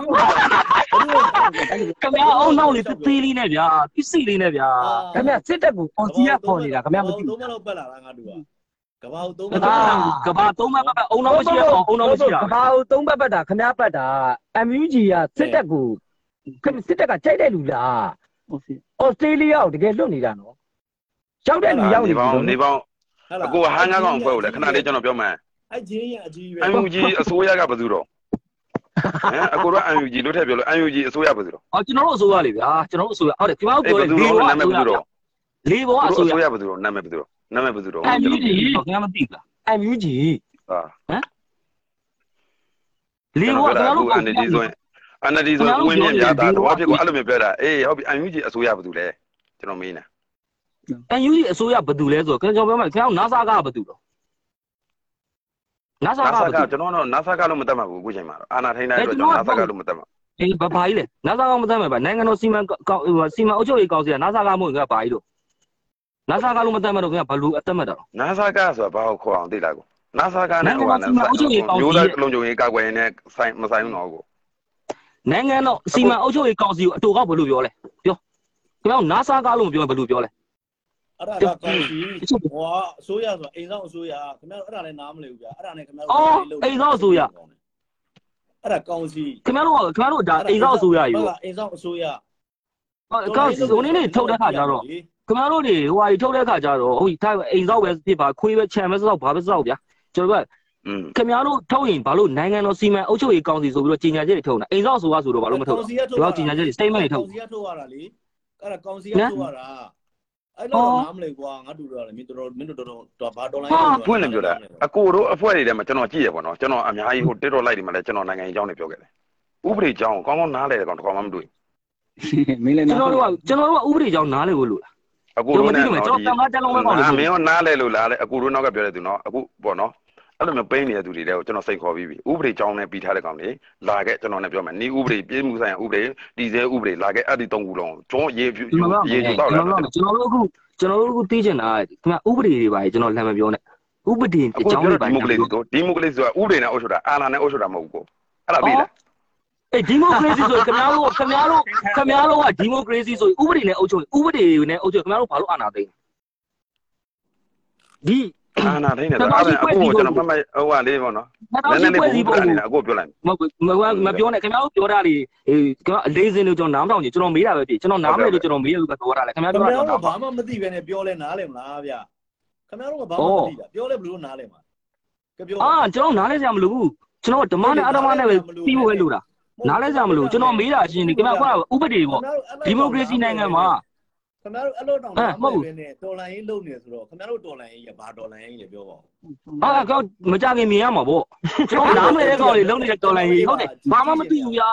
ခင်ဗျာအောင်နောက်လေးသေးလေးနဲ့ဗျာပစ္စည်းလေးနဲ့ဗျာခင်ဗျာစစ်တပ်ကိုပေါ်စီရခေါ်နေတာခင်ဗျာမသိဘူးတော့မလောက်ပတ်လာလားငါတို့က ကဘာသုံးမအာကဘာသုံးမပတ်အုံနောက်မရှိရအောင်အုံနောက်မရှိရကဘာကိုသုံးပတ်ပတ်တာခမ ्या ပတ်တာ MUG ကစစ်တပ်ကိုခင်စစ်တပ်ကကြိုက်တဲ့လူလားဟုတ်စီဩစတြေးလျကိုတကယ်လွတ်နေတာနော်ရောက်တဲ့လူရောက်နေနေပြီပေါင်းနေပေါင်းဟုတ်လားအခုဟန်ငါကောင်ဖွဲ့ကိုလေခဏလေးကျွန်တော်ပြောမယ်အဲ့ဂျင်းရအကြီးပဲအမှုကြီးအစိုးရကဘယ်သူတော့ဟမ်အကိုတို့ UNG လို့ထည့်ပြောလို့ UNG အစိုးရပဲဆိုတော့အော်ကျွန်တော်တို့အစိုးရလေဗျာကျွန်တော်တို့အစိုးရဟုတ်တယ်ခင်ဗျားတို့အဲ့ပြောဘတယ်ယ်သူလေတော့ဘောနာမည်အဘယ်စိုးရသူတော့လေဘောအစိုးရအစိုးရဘယ်သူတော့နာမည်ဘယ်သူတော့ နာမည်ဘယ်သူတော့ MUG ခင်ဗျားမသိဘူးလား MUG ဟာလေဘောခင်ဗျားတို့အန်ဒီဆိုရင်အန်ဒီဆိုရင်ဝင်းမြင့်များတာတော့ဖြစ်ကိုအဲ့လိုမျိုးပြောတာအေးဟုတ်ပြီ UNG အစိုးရဘယ်သူလဲကျွန်တော်မေးနေ MUG အစိုးရဘယ်သူလဲဆိုတော့ကျွန်တော်ပြောမယ်ခင်ဗျားတို့ NASA ကဘယ်သူတော့ NASA က NASA ဘယ်ကသူကျွန်တော်တော့ NASA ကလို့မတတ်မှဘူးအခုချိန်မှာအာနာထိန်တိုင်းအတွက်ကျွန်တော် NASA ကလို့မတတ်မှအေးဘာဘာကြီးလဲ NASA ကမသတ်မယ်ဗျနိုင်ငံတော်စီမံကောက်စီမံအုပ်ချုပ်ရေးကောင်စီက NASA ကမဟုတ်ခင်ဗျာဘာကြီး လို့ NASA ကလို့မသတ်မယ်တော့ခင်ဗျာဘလူအသက်မဲ့တာတော့ NASA ကဆိုတာဘာကိုခေါ်အောင်သိလားကို NASA ကနဲ့ဟိုကနဲ့မျိုးသားလုံခြုံရေးကာကွယ်နေတဲ့ဆိုင်မဆိုင်ဘူးတော့ကိုနိုင်ငံတော်စီမံအုပ်ချုပ်ရေးကောင်စီကိုအတူကောက်ဘယ်လိုပြောလဲပြောခင်ဗျာ NASA ကလို့မပြောဘယ်လိုပြောလဲအဲ့ဒါကကောင်းစီဟိုအစိုးရဆိုတာအိမ်ဆောင်အစိုးရခင်ဗျားတို့အဲ့ဒါလည်းနားမလည်ဘူးဗျာအဲ့ဒါနဲ့ခင်ဗျားတို့အဲ့ဒါကောင်းစီခင်ဗျားတို့ကခင်ဗျားတို့ဒါအိမ်ဆောင်အစိုးရယူဟုတ်လားအိမ်ဆောင်အစိုးရကောက်ဟိုနေ့နေ့ထုတ်တဲ့ခါကျတော့ ခင်ဗျားတို့တွေဟိုဟာထုတ်တဲ့ခါကျတော့ဟုတ်ထိုင်အိမ်ဆောင်ပဲဖြစ်ပါခွေးပဲခြံပဲစောက်ဘာပဲစောက်ဗျာကျွန်တော်ကอืมခင်ဗျားတို့ထုတ်ရင်ဘာလို့နိုင်ငံတော်စီမံအုပ်ချုပ်ရေးကောင်စီဆိုပြီးတော့ကြီးညာချက်တွေထုတ်နေတာအိမ်ဆောင်အစိုးရဆိုတော့ဘာလို့မထုတ်လဲဒီလောက်ကြီးညာချက်တွေ statement တွေထုတ်ကောင်းစီကထုတ်ရတာလေအဲ့ဒါကောင်းစီကထုတ်ရတာအဲ့တော့နားမလည်ကွာငါတူတော့လေမင်းတော်မင်းတို့တော်တော်ဘာတော်လိုင်းဖွင့်လည်းပြောတာအကိုတို့အဖွဲ့တွေထဲမှာကျွန်တော်ကြည့်ရပါတော့ကျွန်တော်အများကြီးဟို TikTok live တွေမှာလည်းကျွန်တော်နိုင်ငံရေးအကြောင်းတွေပြောခဲ့တယ်ဥပဒေအကြောင်းကောင်းကောင်းနားလဲတယ်ကောင်တကောင်မှမတွေ့မင်းလည်းကျွန်တော်တို့ကကျွန်တော်တို့ကဥပဒေကြောင့်နားလေကိုလို့လား အကိုတို့နဲ့ကျွန်တော်တန်ခါတက်လုံးပဲပေါ့လေမင်းရောနားလဲလို့လားလေအကိုတို့နောက်ကပြောတဲ့သူနော်အခုပေါ့နော်အဲ့လိုမျိုးပိန်းနေတဲ့သူတွေတဲ့ကိုကျွန်တော်စိတ်ခေါ်ပြီးပြီဥပဒေအကြောင်းနဲ့ပြီးထားတဲ့ကောင်တွေလာခဲ့ကျွန်တော်လည်းပြောမယ်နီးဥပဒေပြည်မှုဆိုင်ရာဥပဒေတည်ဆဲဥပဒေလာခဲ့အဲ့ဒီ၃ခုလုံးကျွန်တော်ရေဖြူရေဖြူတော့ကျွလာန်တော်တို့ကျွန်တော်တို့အခုကျွန်တော်တို့အခုသိချင်တာခင်ဗျဥပဒေတွေပါကျွန်တော်လမ်းမပြောနဲ့ဥပဒေအခုအကြောင်းပြောတွေတဲ့ပါဒီမိုကရေစီကိုဒီမိုကရေစီဆိုတာဥပဒေနဲ့အုပ်ချုပ်တာအာဏာနဲ့အုပ်ချုပ်တာမဟုတ်ဘူးကိုအဲ့ဒါပြီလား အေးဒီမိုကရေစီဆိုခင်ဗျားတို့ခင်ဗျားတို့ခင်ဗျားတို့ကဒီမိုကရေစီဆိုဥပဒေနဲ့အုပ်ချုပ်ဥပဒေနဲ့အုပ်ချုပ်ခင်ဗျားတို့ဘာလို့အာဏာသိမ်းဒီအာဏာထိနေတော့အဲ့ဒါအခုကျွန်တော်မှတ်မှတ်ဟိုကလေးပေါ့နော်နောက်နည်းနရှိည်းလေးဖွဲ့ပုံစည်းပြပုံနေတာအခုပြောလိုက်မဟုတ်မပြောနဲ့ခင်ဗျားတို့ပြောတာလေအေးခင်ဗျားအလေးစင်းလို့ကျွန်တော်နားမထောင်ချင်ကျွန်တော်မေးတာပဲဖြစ်ကျွန်တော်နားမလဲလို့ကျွန်တော်မေးရလို့ပြောတာလေခင်ဗျားခင်တို့ဗျားကတော့တို့ဘာမှမသိပဲနဲ့ပြောလဲနားလဲမလားဗျခင်ဗျားတို့ကဘာမှမသိတာပြောလဲဘယ်လိုနားလဲမှာကပြောအာကျွန်တော်နားလဲစရာမလိုဘူးကျွန်တော်ဓမ္မနဲ့အဓမ္မနဲ့ပဲပြီးဖို့ပဲလိုတာ နားလဲစရာမလိုကျွန်တော်မေးတာရှင်းနေခင်ဗျားကဥပဒေပေါ့ဒီမိုကရေစီနိုင်ငံမှာခင်ဗျားတို့အဲ့လိုတောင်နားမလဲပဲနဲ့တော်လိုင်းရေးလုပ်နေဆိုတော့ခင်ဗျားတို့တော်လိုင်းရေးကဘာတော်လိုင်းရေးလဲပြောပါဦးအာကောမကြခင်မြင်ရမှာပေါ့ကျွန်တော်နားမလဲတဲ့ကောင်လေးလုံးနေတဲ့တော်လိုင်းကြီးဟုတ်တယ်ဘာမှမသိဘူးညာ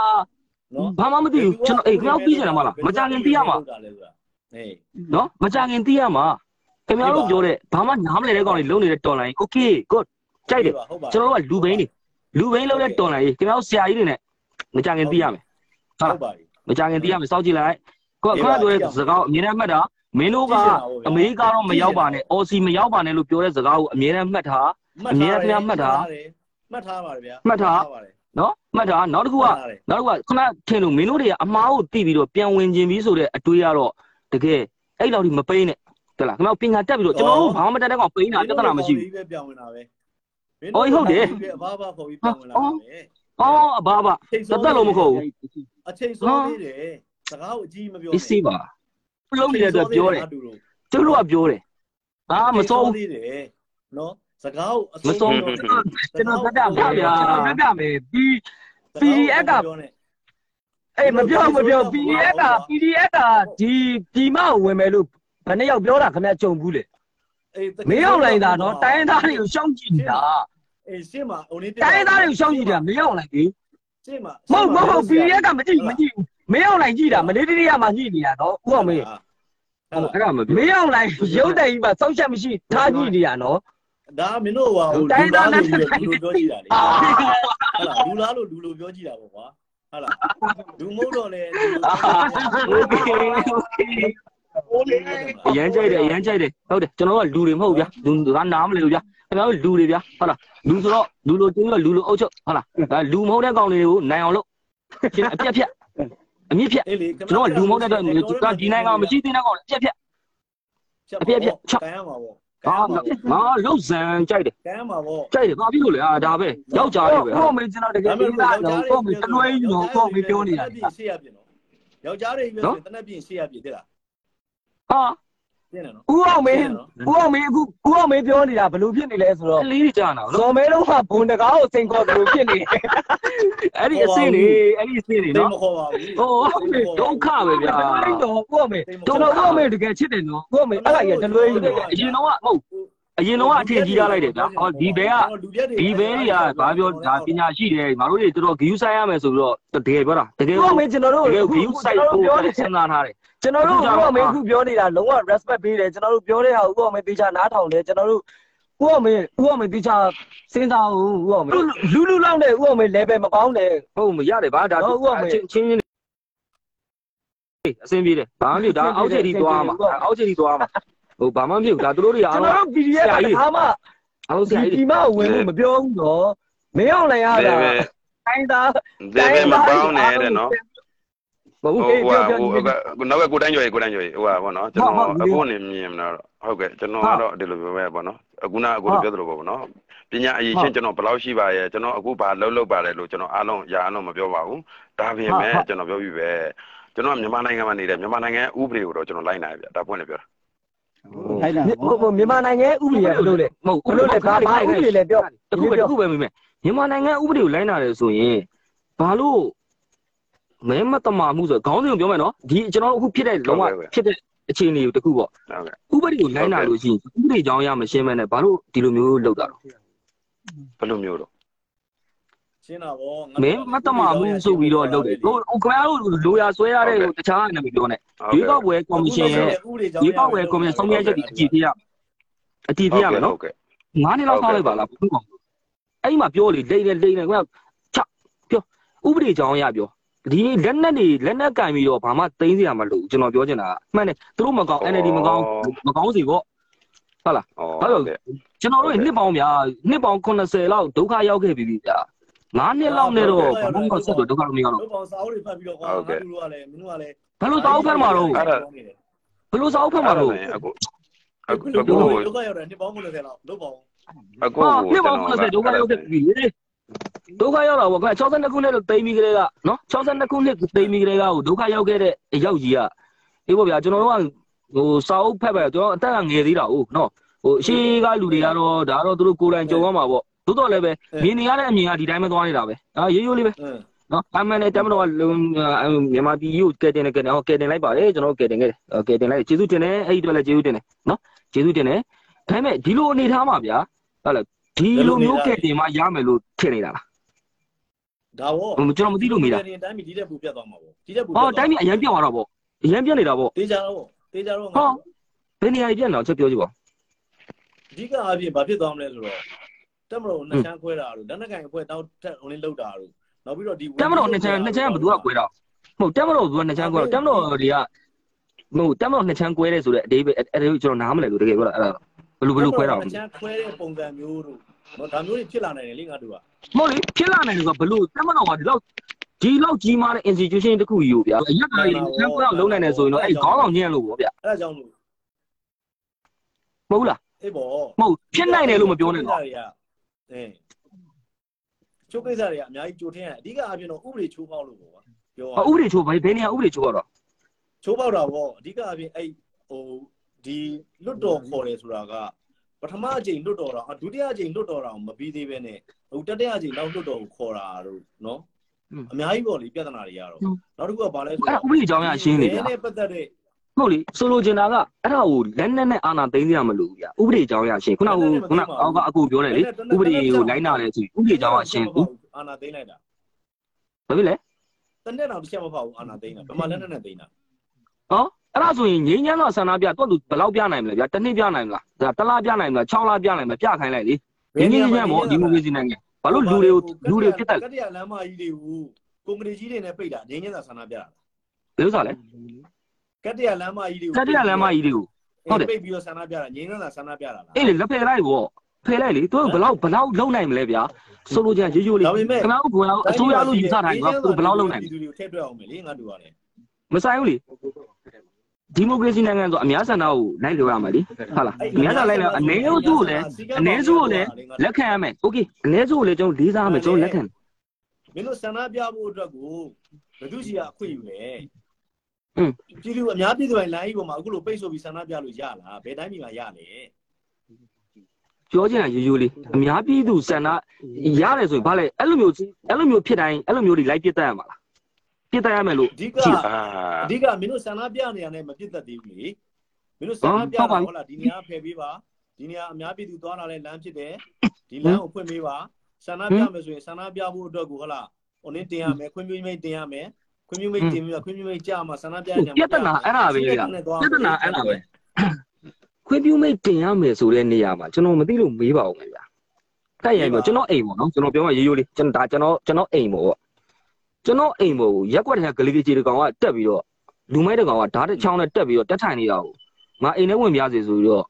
နော်ဘာမှမသိဘူးကျွန်တော်အေးခင်ဗျားပြီးချင်တယ်မလားမကြခင်သိရမှာဟေးနော်မကြခင်သိရမှာခင်ဗျားတို့ပြောတဲ့ဘာမှနားမလဲတဲ့ကောင်လေးလုံးနေတဲ့တော်လိုင်း okay good ကြိုက်တယ်ဟုတ်ပါကျွန်တော်တို့ကလူဘိန်းတွေလူဘိန်းလုံးတဲ့တော်လိုင်းကြီးခင်ဗျားတို့ဆရာကြီးတွေနဲ့ မကြခင်သိရမယ်ဟုတ်ပါပြီမကြခင်သိရမယ်စောင့်ကြည့်လိုက်ကိုကခဏပြောတဲ့စကားအမြဲတမ်းမှတ်တာမင်းတို့ကအမေရိကတော့မရောက်ပါနဲ့အော်စီမရောက်ပါနဲ့လို့ပြောတဲ့စကားကိုအမြဲတမ်းမှတ်ထားမှတ်ထားပါတယ်ဗျာပါတယ်နော်မှတ်ထားနောက်တစ်ခုကနောက်တစ်ခုကခဏထင်လို့မင်းတို့တွေကအမားကိုတိပြီးတော့ပြန်ဝင်ခြင်းပြီးဆိုတဲ့အတွေးကတော့တကယ်အဲ့လောက်ဒီမပိန်းနဲ့ဟုတ်လားခင်ဗျားပညာတက်ပြီးတော့ကျွန်တော်တို့ဘာမှမတက်တဲ့ကောင်ပိန်းတာပြဿနာမရှိဘူးပဲပြောင်းဝင်တာပဲအဘာဘာခေါ်ပြီးပြောင်းဝင်လာပဲ အော်အဘာဘာတသက်လုံးမခေါ်ဘူးအချိန်စောသေးတယ်စကားကိုအကြီးမပြောဒီစီပါလုံးနေတဲ့အတွက်ပြောတယ်သူတို့ကပြောတယ်အာမစောဘူးသေးတယ်နော်စကားကိုမစောဘူးကျွန်တော်တက်တာပါဗျာတက်တာမယ်ဒီ PDF ကအေးမပြောမပြော PDF က PDF ကဒီဒီမကိုဝင်မယ်လို့ဘယ်နှစ်ယောက်ပြောတာခင်ဗျကြုံဘူးလေမင်းအောင်လိုက်တာနော်တိုင်းသားတွေကိုရှောင်းကြည့်နေတာ အေးရှင်းမှာဟိုနေ့ တိုင်းသားတွေကိုရှောင်းကြည့်တာမင်းအောင်လိုက်ကြီး ရှင်းမှာ မဟုတ်မဟုတ် PDF ကမကြည့်မကြည့်ဘူးမင်းအောင်လိုက်ကြည့်တာမလေးတရိယာမှာညှိနေတာနော်ဥအောင်မေး အဲ့ဒါမ မင်းအောင်လိုက်ရုပ်တိုင်ကြီးမှာစောက်ချက်မရှိထားညှိနေတာနော် ဒါမင်းတို့ဟိုလူလားလို့လူပြောကြည့်တာလေဟုတ်လားလူလားလို့လူလိုပြောကြည့်တာပေါ့ကွာဟုတ်လားလူမဟုတ်တော့လေ โอเคโอเคအရန်ကြိုက်တယ်အရန်ကြိုက်တယ်ဟုတ်တယ်ကျွန်တော်ကလူတွေမဟုတ်ဗျာလူကနားမလဲလို့ဗျာ ခင်ဗျားတို့လူတွေဗျာဟုတ်လားလူဆိုတော့လူလိုတင်းတော့လူလိုအုပ်ချုပ်ဟုတ်လားဒါလူမဟုတ်တဲ့ကောင်တွေကိုနိုင်အောင်လုပ်ရှင်းအပြက်ဖြက်အမြင့်ဖြက်အေးလေကျွန်တော်ကလူမဟုတ်တဲ့အတွက်ဒီနိုင်ငံမရှိသေးတဲ့ကောင်အပြက်ဖြက်အပြည့်အပြည့်ချကန်ရမှာပေါ့ဟာငါလှုပ်ဆန်ကြိုက်တယ်ကန်ရမှာပေါ့ကြိုက်တယ်ဘာဖြစ်လို့လဲအာဒါပဲယောက်ျားတွေပဲဟုတ်မေကျွန်တော်တကယ်ပြီးသားတော့ကိုမေတလွဲကြီးတော့ကိုမေပြောနေတာတနက်ပြင်းရှေ့ရပြည့်နော်ယောက်ျားတွေပြောတနက်ပြင်းရှေ့ရပြည့်တဲ့လားဟာ တင်းတယ်နော်ဦးအောင်မင်းဦးအောင်မင်းအခုဦးအောင်မင်းပြောနေတာဘယ်လိုဖြစ်နေလဲဆိုတော့ကလေးတွေကြာနာနော်ဇော်မဲတော့ကဘုံတကားကိုစိန်ခေါ်တယ်လို့ဖြစ်နေတယ်အဲ့ဒီအစင်းတွေအဲ့ဒီအစင်းတွေတိတ်နော်မခေါ်ပါဘူးဟိုဒုက္ခပဲဗျာအဲ့တော့ဦးအောင်မင်းကျွန်တော်ဦးအောင်မင်းတကယ်ချစ်တယ်နော်ဦးအောင်မင်းအဲ့ဒါကြီးတလွဲကြီးနေအရင်တော့မဟုတ်အရင်တော့အထင်ကြီးထားလိုက်တယ်ဗျာဟောဒီဘဲကဒီဘဲတွေကဘာပြောဒါပညာရှိတယ်ငါတို့တွေတော်တော်ဂယူးဆိုင်ရမယ်ဆိုပြီးတော့တကယ်ပြောတာတကယ်ဦးအောင်မင်းကျွန်တော်တို့တကယ်ဂယူးဆိုင်ဖို့ပြောနေစဉ်းစားထားတယ် ကျွန်တော်တို့ဦးအောင်မင်းအခုပြောနေတာလုံးဝ respect ပေးတယ်ကျွန်တော်တို့ပြောတဲ့ဟာဦးအောင်မင်းတေချာနားထောင်တယ်ကျွန်တော်တို့ဦးအောင်မင်းဦးအောင်မင်းတေချာစဉ်းစားဦးဦးအောင်မင်းလူလူလောက်နဲ့ဦးအောင်မင်း level မကောင်းတယ်ဟုတ်မရတယ်ဗျာဒါချင်းချင်းချင်းအစင်းပြေးတယ်ဘာမှမဖြစ်ဒါအောက်ခြေထိသွားမှာအောက်ခြေထိသွားမှာဟိုဘာမှမဖြစ်ဘူးဒါတို့တွေအားကျွန်လုံးတော်တို့ PDF ကတခါမှအားလုံးဆရာဒီကြီးဒီမဝင်လို့မပြောဘူးတော့မင်းအောင်လည်းရလေတာပဲတိုင်းသားလေပဲမပေါင်းနဲ့တဲ့နော် မဟုတ်ဟိုဘူးဟိုဟိုနောက်ကကိုတိုင်းကျော်ရေကိုတိုင်းကျော်ရေဟိုပါဗောနော်ကျွန်တော်အခုနေမြင်မလားဟုတ်ကဲ့ကျွန်တော်ကတော့ဒီလိုပြောပဲဗောနော်အခုနအခုလိုပြောသလိုပေါ့ဗောနော်ပညာအရေးချင်းကျွန်တော်ဘယ်လောက်ရှိပါရဲ့ကျွန်တော်အခုဘာလှုပ်လှုပ်ပါတယ်လို့ကျွန်တော်အားလုံးရာအားလုံးမပြောပါဘူးဒါပြင်မဲ့ကျွန်တော်ပြောပြီးပဲကျွန်တော်မြန်မာနိုင်ငံမှာနေတယ်မြန်မာနိုင်ငံဥပဒေကိုတော့ကျွန်တော်လိုက်နိုင်ဗျဒါပွင့်နေပြောတာထိုက်တာဟိုဟိုမြန်မာနိုင်ငံဥပဒေကဘယ်လိုလဲမဟုတ်ဘယ်လိုလဲဘာဘာဥပဒေလဲပြောတခုပဲတခုပဲမိမယ်မြန်မာနိုင်ငံဥပဒေကိုလိုက်နာတယ်ဆိုရင်ဘာလို့ မဲမတမာမှုဆိုခေါင်းစဉ်ကိုပြောမယ်နော်ဒီကျွန်တော်အခုဖြစ်တဲ့လုံးဝဖြစ်တဲ့အခြေအနေကိုတခုပေါ့ဟုတ်ကဲ့ဥပဒေကိုလိုက်နာလို့ရှိရင်ဥပဒေကြောင်းရမရှင်းမဲနဲ့ဘာလို့ဒီလိုမျိုးလုပ်တာတော့ဘယ်လိုမျိုးတော့ရှင်းတာဗောမင်းမတမာမှုဆိုပြီးတော့လုပ်တယ်ဟိုဟိုခင်ဗျားတို့လိုရာဆွဲရတဲ့ဟိုတခြားအနေနဲ့ပြောနေရွေးကောက်ပွဲကော်မရှင်ရဲ့ရွေးကောက်ပွဲကော်မရှင်ဆုံးဖြတ်ချက်ဒီအကြည့်ပြရအတည်ပြရမယ်နော်ဟုတ်ကဲ့ငါးနှစ်လောက်ဆောက်လိုက်ပါလားဘုကောင်အဲ့မှာပြောလေလိမ့်နေလိမ့်နေကွာချပြောဥပဒေကြောင်းရပြော ဒီလက်နက်တွေလက်နက်ကင်ပြီးတော့ဘာမှသိမ်းစရာမလိုဘူးကျွန်တော်ပြောချင်တာကမှန်တယ်သူတို့မကောင်း NLD မကောင်းမကောင်းစီပေါ့ဟုတ်ကဲ့ကျွန်တော်တို့နှစ်ပေါင်းဗျာနှစ်ပေါင်း80လောက်ဒုက္ခရောက်ခဲ့ပြီဗျာငါးနှစ်လောက်နဲ့တော့ဘာမှမဆက်တော့ဒုက္ခတော့မရောက်တော့တို့ပေါင်းစာအုပ်တွေဖတ်ပြီးတော့ကွာငါတို့ကလည်းမင်းတို့ကလည်းဘယ်လိုစာအုပ်ဖတ်မှာတော့ဘယ်လိုစာအုပ်ဖတ်မှာတော့အခုအအခုခုတို့အခုဒုက္ခရောက်တယ်နှစ်ပေါင်း90လောက်လုပ်ပါဦးအခုဟာနှစ်ပေါင်း80ဒုက္ခရောက်ခဲ့ပြီလေ ဒုက္ခရောက်တာပေါ့ကွာ62ခုနှစ်လို့တိမ်ပြီးကလေးကနော်62ခုနှစ်တိမ်ပြီးကလေးကဟိုဒုက္ခရောက်ခဲ့တဲ့အရောက်ကြီးကအေးပေါ့ဗျာကျွန်တော်တို့ကဟိုစာအုပ်ဖက်ပဲကျွန်တော်အသက်ကငယ်သေးတာဟုတ်နော်ဟိုအရှိကလူတွေကတော့ဒါတော့သူတို့ကိုယ်တိုင်ကြုံရမှာပေါ့သို့တော်လည်းပဲမြင်နေရတဲ့အမြင်ကဒီတိုင်းပဲသွားနေတာပဲအာရိုးရိုးလေးပဲအင်းနော်အမှန်နဲ့တမန်တော်ကမြန်မာပြည်ကိုကဲတင်နေကဲတင်ဟောကဲတင်လိုက်ပါတယ်ကျွန်တော်ကဲတင်ခဲ့တယ်ကဲတင်လိုက်ကျေးဇူးတင်တယ်အဲ့ဒီတော့လည်းကျေးဇူးတင်တယ်နော်ကျေးဇူးတင်တယ်ဒါပေမဲ့ဒီလိုအနေထားမှာဗျာဟုတ်လား ဒီလိုမျိုးကဲတင်မှရမယ်လို့ထင်နေတာလားဒါဗောကျွန်တော်မသိလို့မေးတာဒီတိုင်းဒီတက်ပူပြတ်သွားမှာဗောဒီတက်ပူဟောတိုင်းပြည်အရင်ပြတ်သွားတာပေါ့အရင်ပြတ်နေတာပေါ့တေးကြတော့တေးကြတော့ဟောဘယ်နေရာပြတ်နေအောင်ချက်ပြောကြည့်ပါအဓိကအပြင်ဘာဖြစ်သွားမလဲဆိုတော့တက်မတော်နှစ်ချမ်းခွဲတာတို့လက်နက်ကင်အဖွဲတောက်တက်ဟိုလေးလောက်တာတို့နောက်ပြီးတော့ဒီတက်မတော်နှစ်ချမ်းနှစ်ချမ်းကဘယ်သူကကွဲတာမဟုတ်တက်မတော်ကနှစ်ချမ်းကွဲတော့တက်မတော်တွေကမဟုတ်တက်မတော်နှစ်ချမ်းကွဲတယ်ဆိုတော့အတေးပဲအဲ့ဒါကျွန်တော်နားမလဲလို့တကယ်ပြောတာအဲ့ဒါဘယ်လိုဘယ်လိုခွဲတာနှစ်ချမ်းခွဲတဲ့ပုံစံမျိုးတို့ နော်ဒါမျိုးတွေဖြစ်လာနိုင်တယ်လေငါတို့ကမဟုတ်လေဖြစ်လာနိုင်တယ်ကဘလို့တက်မတော်ကဒီလောက်ဒီလောက်ကြီးမားတဲ့ institution တစ်ခုကြီးကိုဗျာအရက်သားကြီးနှစ်ခွဲအောင်လုံးနိုင်တယ်ဆိုရင်တော့အဲ့ခေါင်းဆောင်ညံ့လို့ပေါ့ဗျာအဲ့ဒါကြောင့်လို့မဟုတ်လားအေးပေါ့မဟုတ်ဖြစ်နိုင်တယ်လို့မပြောနဲ့တော့အင်းချိုးကိစ္စတွေကအများကြီးကြိုထင်းရအဓိကအပြင်တော့ဥပဒေချိုးဖောက်လို့ပေါ့ကွာပြောရဥပဒေချိုးဘယ်ဘယ်နေရာဥပဒေချိုးတော့ချိုးဖောက်တာပေါ့အဓိကအပြင်အဲ့ဟိုဒီလွတ်တော်ခေါ်တယ်ဆိုတာက ပထမအကြိမ်လွတ်တော်တာဒုတိယအကြိမ်လွတ်တော်တာမပြီးသေးပဲနဲ့ဟိုတတိယအကြိမ်နောက်လွတ်တော်ကိုခေါ်တာတို့နော်အများကြီးပေါ့လေပြဿနာတွေရတော့နောက်တစ်ခုကဘာလဲဆိုအဲ့ဒါဥပဒေကြောင်းရရှင်းနေဗျာနဲ့ပတ်သက်တဲ့ဟုတ်လေဆိုလိုချင်တာကအဲ့ဒါကိုလက်နက်နဲ့အာဏာသိမ်းရမလို့ဗျာဥပဒေကြောင်းရရှင်းခုနကခုနအောက်ကအကူပြောတယ်လေဥပဒေကိုလိုင်းနာတယ်ဆိုဥပဒေကြောင်းရရှင်းဘူးအာနာသိမ့်လိုက်တာဘာဖြစ်လဲတနေ့တော့တစ်ချက်မဖောက်ဘူးအာနာသိမ့်တာဘယ်မှာလက်နဲ့နဲ့သိမ့်တာဟော အဲ့ဒါဆိုရင်ငိမ့်ချမ်းသောဆန္ဒပြတော့သူဘယ်လောက်ပြနိုင်မလဲဗျာတစ်နှစ်ပြနိုင်မလားဒါတစ်လပြနိုင်မလား6လပြနိုင်မလားပြခိုင်းလိုက်လေငိမ့်ချမ်းချမ်းမောဒီမိုကရေစီနိုင်ငံဘာလို့လူတွေကိုလူတွေပြစ်တက်ကတ္တရလမ်းမကြီးတွေကိုကွန်ကရစ်ကြီးတွေနဲ့ပိတ်တာငင်းငင်းသာဆန္ဒပြတာဘယ်လိုစားလဲကတ္တရလမ်းမကြီးတွေကိုကတရလမ်းမကြီးတွေကိုဟုတ်တယ်ပိတ်ပြီးတော့ဆန္ဒပြတာငင်းငင်းသာဆန္ဒပြတာလားအေးလေလက်ဖယ်လိုက်ပေါ့ဖယ်လိုက်လေသူဘယ်လောက်ဘယ်လောက်လုံနိုင်မလဲဗျာဆိုလိုချင်ရိုးရိုးလေးဒါပေမဲ့ခင်ဗျားတို့ဘယ်လောက်အစိုးရလို့ယူဆထားတယ်ကွာသူဘယ်လောက်လုံနိုင်ဒီလူတွေကိုထည့်တွက်အောင်မယ်လေငါတို့ကလည်းမဆိုင်ဘူးလေ ဒီမိုကရေစီနိုင်ငံဆိုအများဆန္ဒကိုလိုက်လို့ရမှာလေဟုတ်လားအများဆန္ဒလိုက်လို့အနေစုကိုလည်းအနေစုကိုလည်းလက်ခံရမယ်โอเคအနေစုကိုလည်းကျွန်တော်လေးစားရမယ်ကျွန်တော်လက်ခံ မင်းတို့ဆန္ဒပြဖို့အတွက်ကိုဘယ်သူစီကအခွင့်ယူလဲ อืม ပြည်သူအများပြည်သူတိုင်းလိုင်းကြီးပေါ်မှာအခုလိုပိတ်ဆို့ပြီးဆန္ဒပြလို့ရလားဘယ်တိုင်းပြည်မှာရလဲ ပြောချင်တာရိုးရိုးလေးအများပြည်သူစန္ဒရတယ်ဆိုရင်ဘာလဲအဲ့လိုမျိုးအဲ့လိုမျိုးဖြစ်တိုင်းအဲ့လိုမျိုးတွေလိုက်ပြစ်တတ်ရမှာလား ပြစ်တတ်ရမယ်လို့အဓိကကြည့်အာအဓိကမင်းတို့ဆန္ဒပြနေရတဲ့မပြစ်တတ်သေးဘူးလေမင်းတို့ဆန္ဒပြတာဟုတ်လားဒီနေရာဖယ်ပေးပါဒီနေရာအများပြည်သူသွားလာတဲ့လမ်းဖြစ်တယ်ဒီလမ်းကိုဖွင့်ပေးပါဆန္ဒပြမယ်ဆိုရင်ဆန္ဒပြဖို့အတွက်ကိုဟုတ်လားဟိုနေ့တင်ရမယ်ခွင့်ပြုမိတ်တင်ရမယ်ခွင့်ပြုမိတ်တင်ပြီးခွင့်ပြုမိတ်ကြာမှာဆန္ဒပြနေပြဿနာအဲ့ဒါပဲလေပြဿနာအဲ့ဒါပဲခွင့်ပြုမိတ်တင်ရမယ်ဆိုတဲ့နေရာမှာကျွန်တော်မသိလို့မေးပါဦးခင်ဗျာတက်ရိုက်ပြောကျွန်တော်အိမ်ပေါ့နော်ကျွန်တော်ပြောမှရိုးရိုးလေးကျွန်တော်ဒါကျွန်တော်ကျွန်တော်အိမ်ပေါ့ ကျွန်တော်အိမ်ပေါ့ရက်ွက်တဲ့ကလေးကြီးတကောင်ကတက်ပြီးတော့လူမိုက်တကောင်ကဓာတ်တစ်ချောင်းနဲ့တက်ပြီးတော့တက်ထိုင်နေတာကိုငါအိမ်ထဲဝင်ပြစေဆိုပြီးတော့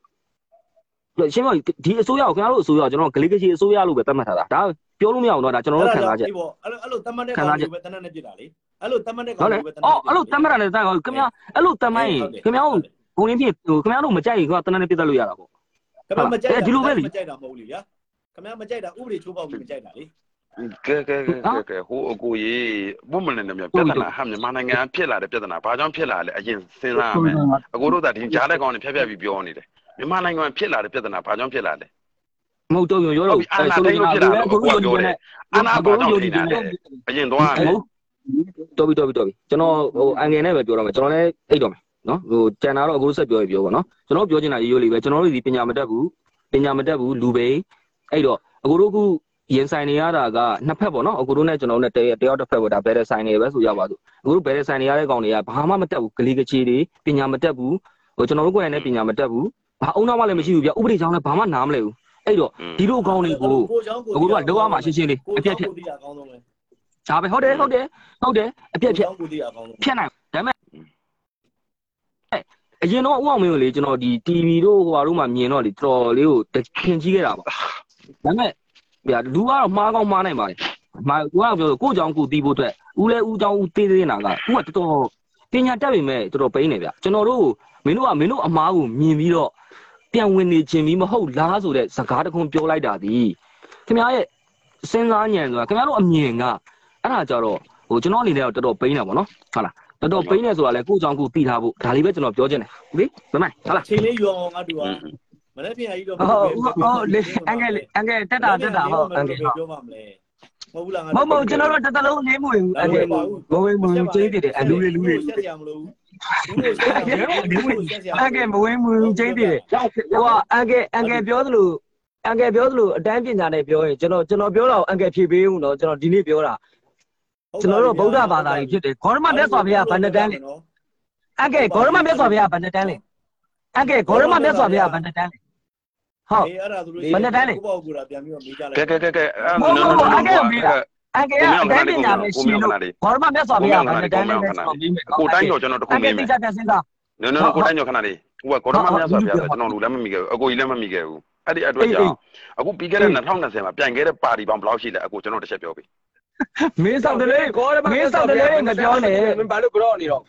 ရှင်းမဒီအစိုးရကိုခင်ဗျားတို့အစိုးရကျွန်တော်ကလေးကြီးအစိုးရလို့ပဲသတ်မှတ်ထားတာဒါပြောလို့မရအောင်တော့ဒါကျွန်တော်တို့ခံစားချက်အဲ့လိုအဲ့လိုတတ်မှတ်တဲ့ကောင်ကိုပဲတနက်နဲ့ပြစ်တာလေအဲ့လိုတတ်မှတ်တဲ့ကောင်ဟုတ်လေကိုပဲတနက်အော်အဲ့လိုတတ်မှတ်တာလည်းတိုင်ခင်ဗျာအဲ့လိုတတ်မှတ်ရင်ခင်ဗျားတို့ကိုရင်းဖြစ်ဟိုခင်ဗျားတို့မကြိုက်ရင်ခင်ဗျားတနက်နဲ့ပြတ်လို့ရတာပေါ့ခင်ဗျားမကြိုက်တာဒီလိုပဲလေမကြိုက်တာမဟုတ်လေဗျာခင်ဗျားမကြိုက်တာဥပဒေချိုးဖောက်ပြီးမကြိုက်တာလေ ကဲကဲကဲကဲကဲဟိုအကိုကြီးဘုမလည်းလည်းပြဿနာဟာမြန်မာနိုင်ငံဖြစ်လာတဲ့ပြဿနာဘာကြောင့်ဖြစ်လာလဲအရင်စဉ်းစားရမယ်အကိုတို့ကဒီကြားလက်ကောင်တွေဖြတ်ဖြတ်ပြီးပြောနေတယ်မြန်မာနိုင်ငံဖြစ်လာတဲ့ပြဿနာဘာကြောင့်ဖြစ်လာလဲမဟုတ်တော့ရောတော့အာနာသိလို့ဖြစ်လာတော့ကိုကပြောတယ်အာနာဘာကြောင့်ဖြစ်လာလဲအရင်သွားရမယ်တော်ပြီတော်ပြီတော်ပြီကျွန်တော်ဟိုအန်ငယ်နဲ့ပဲပြောတော့မယ်ကျွန်တော်လည်းအိတ်တော့မယ်နော်ဟိုကျန်တာတော့အခုဆက်ပြောရပြောပါနော်ကျွန်တော်ပြောချင်တာရိုးရိုးလေးပဲကျွန်တော်တို့ဒီပညာမတတ်ဘူးပညာမတတ်ဘူးလူပိအဲ့တော့အခုတို့ခု ရင်ဆိုင်နေရတာကနှစ်ဖက်ပေါ့နော်အကူတို့နဲ့ကျွန်တော်တို့နဲ့တယောက်တစ်ဖက်ပေါ့ဒါဘယ်တဲ့ဆိုင်နေပဲဆိုရပါစို့အခုတို့ဘယ်တဲ့ဆိုင်နေရတဲ့ကောင်တွေကဘာမှမတက်ဘူးဂလီကချေတွေပညာမတက်ဘူးဟိုကျွန်တော်တို့ကိုယ်တိုင်လည်းပညာမတက်ဘူးဘာအုံနောက်မှလည်းမရှိဘူးဗျဥပဒေကြောင့်လည်းဘာမှနားမလဲဘူးအဲ့တော့ဒီလိုကောင်တွေကိုအကူတို့ကလောက်အောင်မှရှင်းရှင်းလေးအပြက်ဖြက်ဒါပဲဟုတ်တယ်ဟုတ်တယ်ဟုတ်တယ်အပြက်ဖြက်ဖြက်နိုင်ဒါပေမဲ့အရင်တော့ဦးအောင်မင်းကိုလေကျွန်တော်ဒီ TV တို့ဟိုဟာတို့မှမြင်တော့လေတော်တော်လေးကိုတခင်ကြီးခဲ့တာပါဒါပေမဲ့ ဗျာလူကတော့မှားကောင်းမှားနိုင်ပါတယ်မှားကိုကပြောကိုကြောင်ကိုတီးဖို့အတွက်ဦးလဲဦးကြောင်ဦးသေးသေးနာကဦးကတော်တော်ပညာတတ်ပေမဲ့တော်တော်ပိန်းနေဗျကျွန်တော်တို့မင်းတို့ကမင်းတို့အမားကိုမြင်ပြီးတော့ပြန်ဝင်နေခြင်းပြီးမဟုတ်လားဆိုတဲ့စကားတခုပြောလိုက်တာဒီခင်ဗျားရဲ့စဉ်းစားဉာဏ်ဆိုတာခင်ဗျားတို့အမြင်ကအဲ့ဒါကြတော့ဟိုကျွန်တော်အနေနဲ့တော့တော်တော်ပိန်းတာပေါ့နော်ဟုတ်လားတော်တော်ပိန်းနေဆိုတာလေကိုကြောင်ကိုတီးထားဖို့ဒါလေးပဲကျွန်တော်ပြောချင်တယ်ဟုတ်ပြီဘယ်မှဟုတ်လားချိန်လေးယူအောင်ငါတူပါမ နေ့ပြန်ကြီးတော့ဟုတ်ဟုတ်လေအငယ်လေအငယ်တက်တာတက်တာဟုတ်အငယ်ဟုတ်ပြောပါမလဲမဟုတ်ဘူးလားငါမဟုတ်မဟုတ်ကျွန်တော်တို့တစ်တလုံးလေးမဝင်ဘူးအငယ်ဘဝင်မဝင်ကျင်းတည်တယ်အလူလေးလူလေးဆက်ရမလို့ဘူးဆက်ရမလို့ဆက်ရအငယ်မဝင်ဘူးကျင်းတည်တယ်ဟိုကအငယ်အငယ်ပြောသလိုအငယ်ပြောသလိုအတန်းပညာနဲ့ပြောရင်ကျွန်တော်ကျွန်တော်ပြောတာကိုအငယ်ဖြေပေးဦးနော်ကျွန်တော်ဒီနေ့ပြောတာကျွန်တော်တို့ဗုဒ္ဓဘာသာကြီးဖြစ်တယ်ဂေါရမမြတ်စွာဘုရားဗန္ဒတန်းလေအငယ်ဂေါရမမြတ်စွာဘုရားဗန္ဒတန်းလေအငယ်ဂေါရမမြတ်စွာဘုရားဗန္ဒတန်းလေ ဟုတ်အေးအဲ့ဒါသူတို့ကိုပေါ့ကူတာပြန်ပြီးတော့မေးကြလိုကဲက်ကဲကဲကဲမဟုတ်မဟုတ်အငယ်မေးတာအငယ်ကအတန်းပညာနဲ့ရှင်လို့ဂေါရမမြတ်စွာဘုရားဗန္ဒတန်းလေကျွန်တော်ပြီးမယ်ကိုတိုင်းကျော်ကျွန်တော်တခုအငမေးယ်မယ်တိကျတဲ့စဉ်းစားနော်နော်ကိုတိုင်းကျော်ခဏလေးဟိုကကောရမမြတ်စွာဘုရားဆိုကျွန်တော်လူလည်းမမိခဲ့ဘူးအကိုကြီးလည်းမမိခဲ့ဘူးအဲ့ဒီအတွက်ကြောင့်အခုပြီးခဲ့တဲ့2020မှာပြန်ခဲ့တဲ့ပါတီပေါင်းဘယ်လောက်ရှိလဲအကိုကျွန်တော်တစ်ချက်ပြောပြီမင်းဆောင်တယ်လေမင်းဆောင်တယ်လေမပြောနဲ့မင်းဘာလို့ကြောနေတော့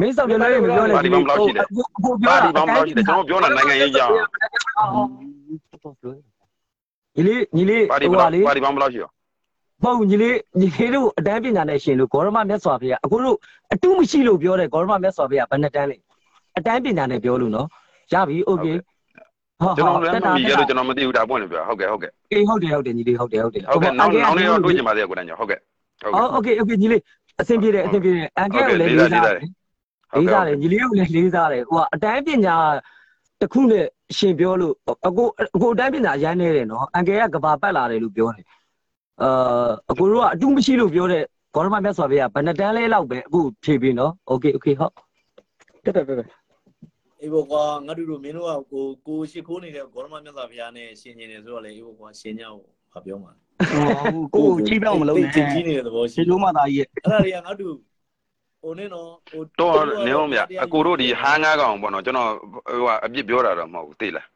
မင်းဆောင်တယ်လေမပြောနဲ့ ပါတီပေါင်းဘယ်လောက်ရှိလဲ ကိုပြော ပါ တာ တီပေါင်းဘယ်လောက်ရှိလဲကျွန်တော်ပြောတာနိုင်ငံရေးကြောင်း ညီလေးညီလေး ပါတီ ဟို ဘယ် ပါ လောက် လေ ပါတီပေါင်းဘယ်လောက်ရှိရော မဟုတ်ညီလေးညီလေးတို့အတန်းပညာနဲ့ရှင်လို့ဂေါရမမြတ်စွာဘုရားအခုတို့အတူမရှိလို့ပြောတယ်ဂေါရမမြတ်စွာဘုရားဘယ်နှတန်းလဲအတန်းပညာနဲ့ပြောလို့နော်ရပြီโอเคဟုတ် ကျွန် ဟု တော် တ် လည်းမမိခဲ့လို့ကျွန်တော်မသိဘူးဒါပွင့်လို့ပြောဟုတ်ကဲ့ဟုတ်ကဲ့ အေးဟုတ်တယ်ဟုတ်တယ်ညီလေးဟုတ်တယ်ဟုတ်တယ် ဟုတ်ကဲ့နောက်နောက်နေ့တော့တွေ့ချင်ပါသေးတယ်ကိုတိုင်းကျော်ဟုတ်ကဲ့ဟုတ်ကဲ့ အော်โอเคโอเคညီလေးအဆင်ပြေတယ်အဆင်ပြေတယ်အန်ကဲကိုလည်းလေးစားတယ် လေးစားတယ်ညီလေးကိုလည်းလေးစားတယ်ဟိုကအတန်းပညာတစ်ခုနဲ့ရှင်ပြောလို့အကိုအကိုအတန်းပညာရမ်းနေတယ်နော်အန်ကယ်ကကဘာပတ်လာတယ်လို့ပြောတယ်အာအကိုတို့ကအတူမရှိလို့ပြောတဲ့ဂေါရမမြတ်စွာဘုရားဘယ်နှတန်းလဲလောက်ပဲအခုဖြေပြီးနော်โอเคโอเคဟုတ်တက်တက်တက်တက် အေးဘောကွာငါတို့တို့မင်းတို့ကကိုကိုရှိခိုးနေတဲ့ဂေါရမမြတ်စွာဘုရားနဲ့ရှင်ကျင်နေဆိုတော့လေအေးဘောကွာရှင်ညောင်းဘာပြောမှာ ကိုကိုချိပြောင်းမလုပ်နဲ့ ချင်းကြီးနေတဲ့သဘောရှိ ရှင်းလို့မှသာကြီးရဲ့ အဲ့ဒါတွေကငါတို့ ဟိုနေနော်ဟိုတော့နေအောင်ဗျအကိုတို့ဒီဟာငါးကောင်ပေါ့နော်ကျွန်တော်ဟိုကအပြစ်ပြောတာတော့မဟုတ်ဘူးသိလား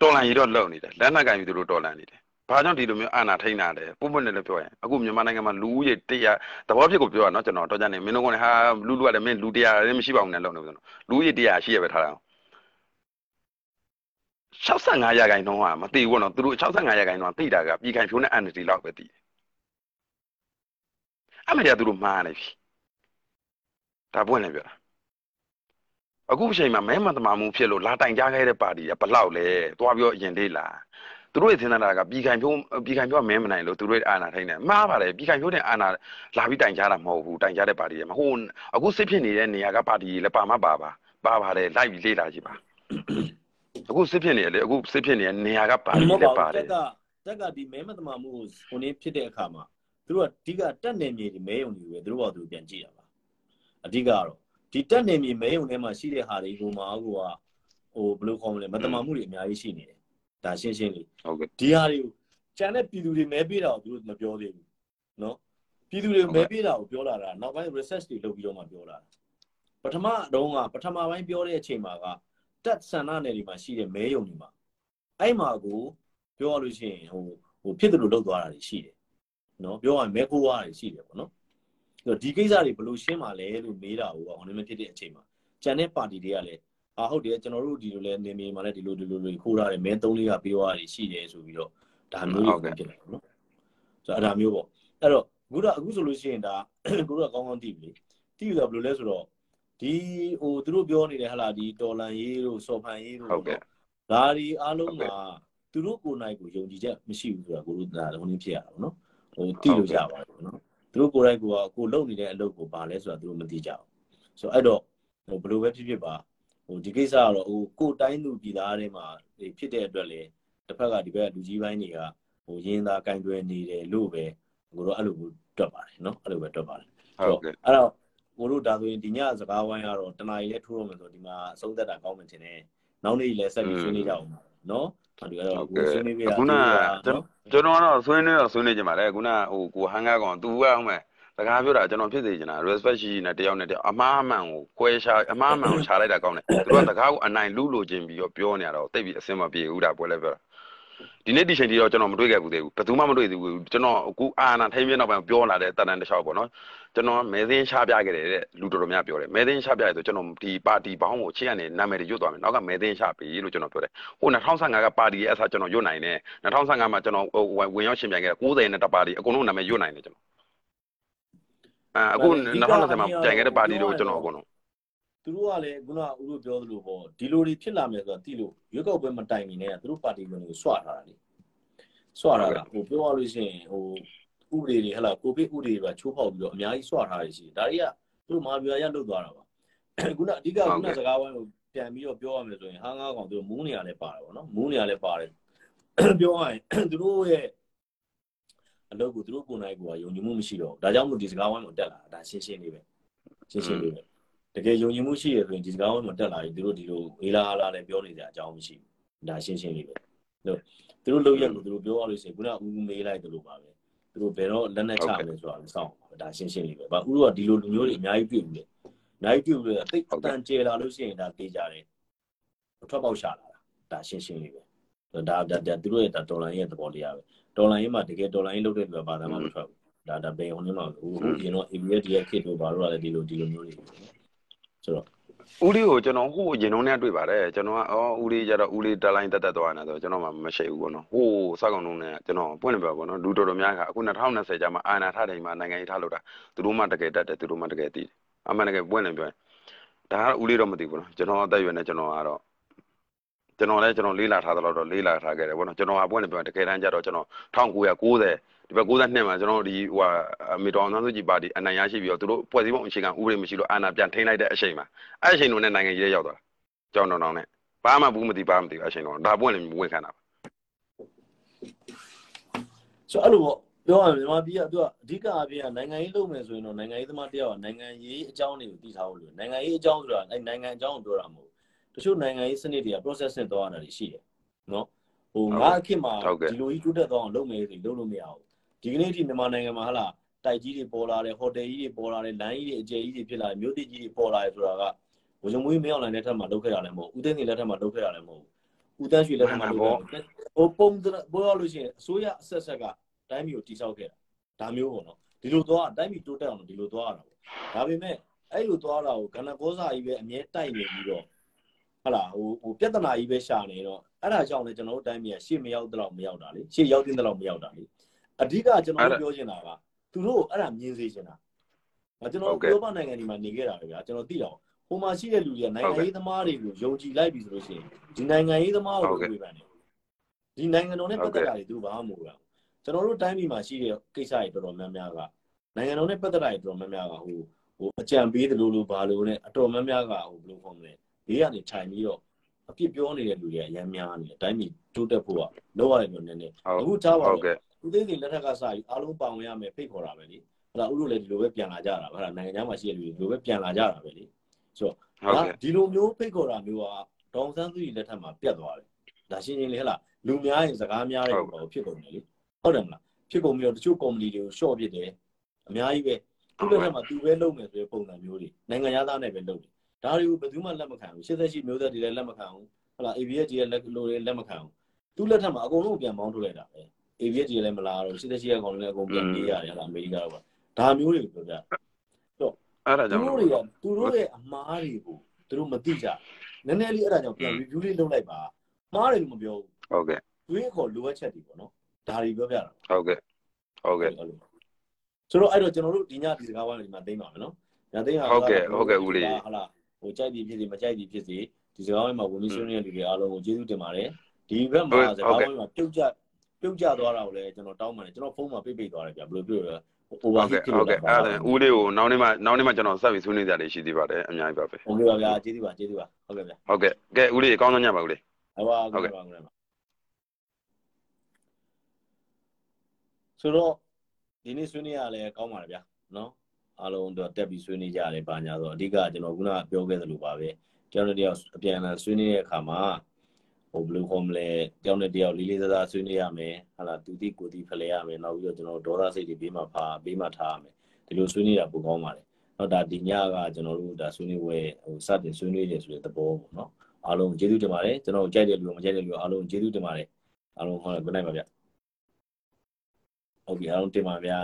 တော်လန်ကြီးတော့လုံနေတယ်လက်နက်ကင်ပြီးသူတို့တော်လန်နေတယ်ဘာကြောင့်ဒီလိုမျိုးအာနာထိန်တာလဲပုံပွင့်တယ်လို့ပြောရင်အခုမြန်မာနိုင်ငံမှာလူဦးရေ100သဘောဖြစ်ကိုပြောရနော်ကျွန်တော်တော့ကြနေမင်းတို့ကလည်းဟာလူလူကလည်းမင်းလူ100လည်းမရှိပါဘူးနဲ့လုံနေဘူးဆိုတော့လူဦးရေ100ရှိရပဲထားတာ65ရာခိုင်နှုန်းဟာမသိဘူးနော်သူတို့65ရာခိုင်နှုန်းကသိတာကပြည်ခိုင်ဖြိုးနဲ့ entity လောက်ပဲသိတယ်အမေကသူတို့မှားနေပြီ ဒါပွင့်နေပြောတာအခုအချိန်မှာမဲမတမာမှုဖြစ်လို့လာတိုင်ကြခဲ့တဲ့ပါတီကဘလောက်လဲသွားပြောအရင်လေးလားသူတို့ရဲ့သင်္ဍာကပြည်ခိုင်ဖြိုးပြည်ခိုင်ဖြိုးကမဲမနိုင်လို့သူတို့အာဏာထိန်းတယ်မှားပါတယ်ပြည်ခိုင်ဖြိုးတဲ့အာဏာလာပြီးတိုင်ကြတာမဟုတ်ဘူးတိုင်ကြတဲ့ပါတီတွေမှာဟိုအခုစစ်ဖြစ်နေတဲ့နေရာကပါတီတွေလည်းပါမပါပါပါပါတယ်လိုက်ပြီးလေ့လာကြည့်ပါအခုစစ်ဖြစ်နေရလေအခုစစ်ဖြစ်နေတဲ့နေရာကပါတီလည်းပါတယ်တက်ကတက်ကဒီမဲမတမာမှုကိုဟိုနေ့ဖြစ်တဲ့အခါမှာသူတို့ကအဓိကတက်နေမြေဒီမဲယုံတွေပဲသူတို့ဘာသူပြန်ကြည့်ရပါ အဓိကကတော့ဒီတက်နေမြေမဲယုံထဲမှာရှိတဲ့ဟာတွေကိုမှဟိုကဟိုဘယ်လိုခေါ်မလဲမတမာမှုတွေအများကြီးရှိနေတယ်ဒါရှင်းရှင်းလေးဟုတ်ကဲ့ဒီဟာတွေကိုကျန်တဲ့ပြည်သူတွေမဲပေးတာကိုသူတို့မပြောသေးဘူးနော်ပြည်သူတွေမဲပေးတာကိုပြောလာတာနောက်ပိုင်း research တွေလုပ်ပြီးတော့မှပြောလာတာပထမတုန်းကပထမပိုင်းပြောတဲ့အချိန်မှာကတက်ဆန္ဒနယ်တွေမှာရှိတဲ့မဲယုံတွေမှာအဲ့မှာကိုပြောရလို့ရှိရင်ဟိုဟိုဖြစ်တယ်လို့လုပ်သွားတာတွေရှိတယ်နော်ပြောရရင်မဲခိုးသွားတာတွေရှိတယ်ပေါ့နော်ဆို တော့ဒီကိစ္စတွေဘယ်လိုရှင်းမှာလဲလို့မေးတာကိုဟိုနေ့မဖြစ်တဲ့အချိန်မှာကျန်တဲ့ပါတီတွေကလည်းအာဟုတ်တယ်ကျွန်တော်တို့ဒီလိုလဲနေမြေမှာလည်းဒီလိုဒီလိုလိုခိုးထားတယ်မဲ3လေးကပြောရတယ်ရှိတယ်ဆိုပြီးတော့ဒါမျိုးတွေဖြစ်တယ်နော်ဆိုတော့အဲ့ဒါမျိုးပေါ့အဲ့တော့အခုတော့အခုဆိုလို့ရှိရင်ဒါကိုတို့ကကောင်းကောင်းသိပြီသိပြီဆိုတော့ဘယ်လိုလဲဆိုတော့ဒီဟိုသူတို့ပြောနေတဲ့ဟလာဒီတော်လန်ရေးတို့စော်ဖန်ရေးတို့ဟုတ်ကဲ့ဒါဒီအားလုံးကသူတို့ကိုယ်နိုင်ကိုယုံကြည်ချက်မရှိဘူးဆိုတာကိုတို့ဒါဟိုနည်းဖြစ်ရတာပေါ့နော်ဟိုသိလို့ရပါတယ်ပေါ့နော် သူတို့ကိုယ်တိုင်ကိုကကိုလုပ်နေတဲ့အလုပ်ကိုဘာလဲဆိုတာသူတို့မသိကြဘူးဆိုတော့အဲ့တော့ဟိုဘယ်လိုပဲဖြစ်ဖြစ်ပါဟိုဒီကိစ္စကတော့ဟိုကိုတိုင်းသူပြည်သားတွေမှာဖြစ်တဲ့အတွက်လေတစ်ဖက်ကဒီဘက်ကလူကြီးပိုင်းတွေကဟိုရင်းသားကင်တွယ်နေတယ်လို့ပဲကိုတော့အဲ့လိုတွက်ပါတယ်နော်အဲ့လိုပဲတွက်ပါတယ်ဟုတ်ကဲ့အဲ့တော့ကိုတို့ဒါဆိုရင်ဒီညစကားဝိုင်းကတော့တနားရီလည်းထိုးရမယ်ဆိုဒီမှာအဆုံးသက်တာကောင်းမှတင်တယ်နောက်နေ့လည်းဆက်ပြီးဆွေးနွေးကြအောင်နော် ဒီကတော့ကိုဆွေးနွေးပြရခုနကျွန်တော်ကတော့ဆွေးနွေးတော့ဆွေးနွေးကြပါလေခုနဟိုကိုဟန်ကားကောင် तू ကဟုတ်မဲ့စကားပြောတာကျွန်တော်ဖြစ်စေချင်တာ respect ရှိရှိနဲ့တယောက်နဲ့တယောက်အမှားအမှန်ကိုခွဲရှာအမှားအမှန်ကိုရှာလိုက်တာကောင်းတယ်သူတို့ကစကားကိုအနိုင်လူလိုချင်ပြီးတော့ပြောနေရတော့တိတ်ပြီးအဆင်မပြေဘူးဒါပွဲလဲပြောတာ ဒီနေ့ဒီချိန်ထိတော့ကျွန်တော်မတွေ့ခဲ့ဘူးသေးဘူးဘယ်သူမှမတွေ့သေးဘူးကျွန်တော်အခုအာနာထိမ့်ပြနောက်ပိုင်းပြောလာတဲ့တန်တန်တစ်လျှောက်ပေါ့နော်ကျွန်တော်မဲသိန်းရှားပြခဲ့တယ်တဲ့လူတော်တော်များပြောတယ်မဲသိန်းရှားပြရဆိုကျွန်တော်ဒီပါတီဘောင်းကိုချစ်ရနေနာမည်တွေရွတ်သွားမယ်နောက်ကမဲသိန်းရှားပြီလို့ကျွန်တော်ပြောတယ်ဟို2015ကပါတီရဲ့အစားကျွန်တော်ရွတ်နိုင်တယ်2015မှာကျွန်တော်ဝင်ရောက်ရှင်ပြိုင်ခဲ့90နဲ့တပါတီအကုန်လုံးနာမည်ရွတ်နိုင်တယ်ကျွန်တော်အဲအခု2020မှာပြိုင်ခဲ့တဲ့ပါတီတို့ကျွန်တော်အကုန်လုံး သူတို့ကလည်းခုနကဦးတို့ပြောသလိုပေါ့ဒီလိုတွေဖြစ်လာမယ်ဆိုတာသိလို့ရွေးကောက်ပွဲမတိုင်မီနဲ့သူတို့ပါတီဝင်တွေကိုဆွထားတာလေဆွထားတာဟိုပြောရလို့ရှိရင်ဟိုဥပဒေတွေဟလာကိုဗစ်ဥပဒေတွေကချိုးဖောက်ပြီးတော့အများကြီးဆွထားရရှိဒါတွေကသူတို့မဟာဗျူဟာရလုတ်သွားတာပါခုနအဓိကခုနစကားဝိုင်းကိုပြန်ပြီးတော့ပြောရမယ်ဆိုရင်ဟာငါးကောင်သူတို့မူးနေရလဲပါတယ်ပေါ့နော်မူးနေရလဲပါတယ်ပြောရရင်သူတို့ရဲ့အလုပ်ကိုသူတို့ကိုယ်နိုင်ကိုယုံကြည်မှုမရှိတော့ဒါကြောင့်မို့ဒီစကားဝိုင်းကိုတက်လာတာဒါရှင်းရှင်းလေးပဲရှင်းရှင်းလေးပဲ တကယ်ယုံကြည်မှုရှိရဆိုရင်ဒီစကားဝိုင်းမှာတက်လာရင်သူတို့ဒီလိုဝေးလာဟာလာနဲ့ပြောနေကြအကြောင်းမရှိဘူးဒါရှင်းရှင်းလေးပဲလို့သူတို့လောက်ရက်ကိုသူတို့ပြောရလို့ရှိရင်ခုနကဦးမေးလိုက်တယ်လို့ပါပဲသူတို့ဘယ်တော့လက်နဲ့ချမယ်ဆိုတာလည်းစောင့်ဒါရှင်းရှင်းလေးပဲဘာဦးတို့ကဒီလိုလူမျိုးတွေအများကြီးတွေ့ဘူးလေအများကြီးတွေ့ဘူးလေတိတ်အတန်ကျေလာလို့ရှိရင်ဒါတေးကြတယ်ထွက်ပေါက်ရှာလာတာဒါရှင်းရှင်းလေးပဲဒါဒါဒါသူတို့ရဲ့ဒေါ်လာရဲ့သဘောတရားပဲဒေါ်လာရင်းမှာတကယ်ဒေါ်လာရင်းလုပ်တဲ့လူကဘာသာမှမထွက်ဘူးဒါဒါဘယ်ဟိုနေမှာဟိုရင်တော့ ABS ဒီရဲ့ခေတ်တို့ဘာလို့လဲဒီလိုဒီလိုမျိုးတွေ ဆိုတော့ဦးလေးကိုကျွန်တော်ဟိုရင်လုံးနဲ့တွေ့ပါတယ်ကျွန်တော်ကအော်ဦးလေးကြတော့ဦးလေးတက်လိုင်းတက်တက်သွားနေဆိုကျွန်တော်မှမရှိဘူးပေါ့နော်ဟိုစက်ကောင်လုံးနဲ့ကျွန်တော်ပွင့်နေပြပေါ့နော်လူတော်တော်များကအခု2020ကျမှအာနာထားတိုင်းမှာနိုင်ငံရေးထားလို့တာသူတို့မှတကယ်တက်တယ်သူတို့မှတကယ်တည်တယ်အမှန်တကယ်ပွင့်နေပြောရင်ဒါကဦးလေးတော့မသိဘူးနော်ကျွန်တော်အသက်အရွယ်နဲ့ကျွန်တော်ကတော့ကျွန်တော်လည်းကျွန်တော်လေးလာထားတော့လေးလာထားခဲ့တယ်ပေါ့နော်ကျွန်တော်ကပွင့်နေပြောရင်တကယ်တမ်းကျတော့ကျွန်တော်1990 ဒီဘက်92မှာကျွန်တော်ဒီဟိုအမေတော်အောင်စုကြည်ပါတီအနိုင်ရရှိပြီးတော့သူတို့ဖွဲ့စည်းပုံအခြေခံဥပဒေမရှိလို့အာဏာပြန်ထိန်းလိုက်တဲ့အချိန်မှာအဲ့အချိန်လုံးနဲ့နိုင်ငံကြီးရောက်သွားတာကြောင်တောင်တောင်နဲ့ဘာမှဘူးမသိဘာမှမသိအချိန်လုံးဒါပွင့်လည်းဝင်ခံတာပါဆိုအဲ့လိုပေါ့ပြောရရင်မြန်မာပြည်ကသူကအဓိကအပြင်ကနိုင်ငံရေးလုပ်မယ်ဆိုရင်တော့နိုင်ငံရေးသမားတယောက်ကနိုင်ငံရေးအကြောင်းတွေကိုသိထားဖို့လိုနိုင်ငံရေးအကြောင်းဆိုတာအဲနိုင်ငံအကြောင်းကိုပြောတာမဟုတ်တချို့နိုင်ငံရေးစနစ်တွေက process နဲ့သွားရတာရှိတယ်နော်ဟိုငါအခင်မှာဒီလိုကြီးတိုးတက်သွားအောင်လုပ်မယ်ဆိုလုပ်လို့မရဘူး ဒီကနေ့ထိမြန်မာနိုင်ငံမှာဟလာတိုက်ကြီးတွေပေါ်လာတယ်ဟိုတယ်ကြီးတွေပေါ်လာတယ်လမ်းကြီးတွေအကျယ်ကြီးတွေဖြစ်လာတယ်မြို့သစ်ကြီးတွေပေါ်လာတယ်ဆိုတာကဝဇုံမွေးမင်းအောင်လိုင်းလက်ထက်မှာလုပ်ခဲ့ရလည်းမဟုတ်ဦးသိန်းနေလက်ထက်မှာလုပ်ခဲ့ရလည်းမဟုတ်ဦးတန်းရွှေလက်ထက်မှာလုပ်ခဲ့ဟိုပုံပေါ်ရလို့ရှိရင်အစိုးရအဆက်ဆက်ကတိုင်းပြည်ကိုတိစောက်ခဲ့တာဒါမျိုးပေါ့နော်ဒီလိုသွားတိုင်းပြည်တိုးတက်အောင်ဒီလိုသွားရတာပေါ့ဒါပေမဲ့အဲ့လိုသွားတာကိုကဏ္ဍကောစာကြီးပဲအမြဲတိုက်နေပြီးတော့ဟလာဟိုဟိုပြဿနာကြီးပဲရှာနေတော့အဲ့ဒါကြောင့်လည်းကျွန်တော်တို့တိုင်းပြည်ကရှေ့မရောက်တော့မရောက်တာလေရှေ့ရောက်တဲ့တော့မရောက်တာလေ အဓိကကျွန်တော်တို့ပြောချင်တာကသူတို့အဲ့ဒါမြင်စေချင်တာကျွန်တော်ပြောပနိုင်ငံဒီမှာနေခဲ့တာပဲဗျာကျွန်တော်သိတော့ဟိုမှာရှိတဲ့လူတွေကနိုင်ငံရေးသမားတွေကိုယုံကြည်လိုက်ပြီဆိုလို့ရှိရင်ဒီနိုင်ငံရေးသမားကိုဝေဖန်တယ်ဒီနိုင်ငံတော်နဲ့ပတ်သက်တာတွေသူဘာမှမဟုတ်ဘူးကျွန်တော်တို့တိုင်းပြည်မှာရှိတဲ့ကိစ္စတွေတော်တော်များများကနိုင်ငံတော်နဲ့ပတ်သက်တာတွေတော်တော်များများကဟိုဟိုအကြံပေးတယ်လို့လို့ဘာလို့လဲအတော်များများကဟိုဘယ်လိုခေါ်မလဲဘေးကနေခြိုင်ပြီးတော့အပြစ်ပြောနေတဲ့လူတွေအများများနေတယ်တိုင်းပြည်တိုးတက်ဖို့ကလောက်ရတယ်လို့နည်းနည်းအခုထားပါတော့ ဦးသိန်းစိန်လက်ထက်ကစပြီးအားလုံးပါဝင်ရမယ်ဖိတ်ခေါ်တာပဲလေဟလာဥတို့လည်းဒီလိုပဲပြန်လာကြတာဟလာနိုင်ငံသားမှာရှိတဲ့လူတွေဒီလိုပဲပြန်လာကြတာပဲလေဆိုတော့ဒီလိုမျိုးဖိတ်ခေါ်တာမျိုးကဒေါန်ဆန်းစုကြည်လက်ထက်မှာပြတ်သွားတယ်ဒါရှင်းရှင်းလေးဟလာလူများရင်စကားများတယ်ပေါ့ဖြစ်ကုန်တယ်လေဟုတ်တယ်မလားဖြစ်ကုန်ပြီးတော့တချို့ကုမ္ပဏီတွေကိုရှော့ပစ်တယ်အများကြီးပဲသူ့လက်ထက်မှာသူပဲလုပ်မယ်ဆိုတဲ့ပုံစံမျိုးတွေနိုင်ငံသားနဲ့ပဲလုပ်တယ်ဒါတွေကိုဘယ်သူမှလက်မခံဘူး88မျိုးသက်တွေလည်းလက်မခံဘူးဟုတ်လား ABS ကြီးရဲ့လက်လိုတွေလက်မခံဘူးသူ့လက်ထက်မှာအကုန်လုံးပြန်ပေါင်းထုတ်လိုက်တာပဲ ABS ကြီးလည်းမလာတော့88ရဲ့ကောင်လည်းအကုန်ပြန်ပြေးရတယ်ဟုတ်လားအမေရိကတော့ဒါမျိုးတွေကိုပြောပြတော့အဲ့ဒါကြောင့်သူတို့တွေကသူတို့ရဲ့အမားတွေကိုသူတို့မသိကြနည်းနည်းလေးအဲ့ဒါကြောင့်ပြန် review လေးလုပ်လိုက်ပါမှားတယ်လို့မပြောဘူးဟုတ်ကဲ့တွေးခေါ်လိုအပ်ချက်တွေပေါ့နော်ဒါတွေပြောပြတာဟုတ်ကဲ့ဟုတ်ကဲ့ဆိုတော့အဲ့တော့ကျွန်တော်တို့ဒီညဒီစကားဝိုင်းဒီမှာသိမ်းပါမယ်နော်ညသိမ်းပါဟုတ်ကဲ့ဟုတ်ကဲ့ဦးလေးဟာလားဟိုကြိုက်ပြီးဖြစ်စီမကြိုက်ပြီးဖြစ်စီဒီစကားဝိုင်းမှာဝင်ပြီးဆွေးနွေးတဲ့လူတွေအားလုံးကိုကျေးဇူးတင်ပါတယ်ဒီဘက်မှာစကားဝိုင်းမှာပြုတ်ကြ ပြုတ်ကြသွားတာကိုလည်းကျွန်တော်တောင်းပါတယ်ကျွန်တော်ဖုန်းမှာပိတ်ပိတ်သွားတယ်ဗျဘယ်လိုပြောလဲ over ဖြစ်လို့ဟုတ်ကဲ့အဲ့ဒါဦးလေးကိုနောက်နေ့မှနောက်နေ့မှကျွန်တော်ဆက်ပြီးဆွေးနွေးကြတယ်ရှိသေးပါတယ်အများကြီးပါပဲဟုတ်ကဲ့ပါဗျာကျေးဇူးပါကျေးဇူးပါဟုတ်ကဲ့ဗျာဟုတ်ကဲ့ကဲဦးလေးအကောင်းဆုံးညပါဦးလေးဟုတ်ပါဟုတ်ကဲ့ပါဟုတ်ကဲ့ပါဆိုတော့ဒီနေ့ဆွေးနွေးရလဲကောင်းပါတယ်ဗျာနော်အားလုံးတော့တက်ပြီးဆွေးနွေးကြရတယ်ပါညာဆိုအဓိကကျွန်တော်ခုနကပြောခဲ့သလိုပါပဲတယောက်နဲ့တယောက်အပြန်အလှန်ဆွေးနွေးတဲ့အခါမှာ ဟိုဘယ်လိုခေါ်မလဲတယောက်နဲ့တယောက်လေးလေးစားစားဆွေးနွေးရမယ်ဟာလာသူတိကိုတိဖလဲရမယ်နောက်ပြီးတော့ကျွန်တော်ဒေါသစိတ်တွေဘေးမှာဖာဘေးမှာထားရမယ်ဒီလိုဆွေးနွေးတာပိုကောင်းပါတယ်တော့ဒါဒီညကကျွန်တော်တို့ဒါဆွေးနွေးပွဲဟိုစတင်ဆွေးနွေးတယ်ဆိုတဲ့သဘောပေါ့နော်အားလုံးကျေးဇူးတင်ပါတယ်ကျွန်တော်ကြိုက်တဲ့လူမကြိုက်တဲ့လူအားလုံးကျေးဇူးတင်ပါတယ်အားလုံးဟော good night ပါဗျဟုတ်ပြီအားလုံးတင်ပါဗျာ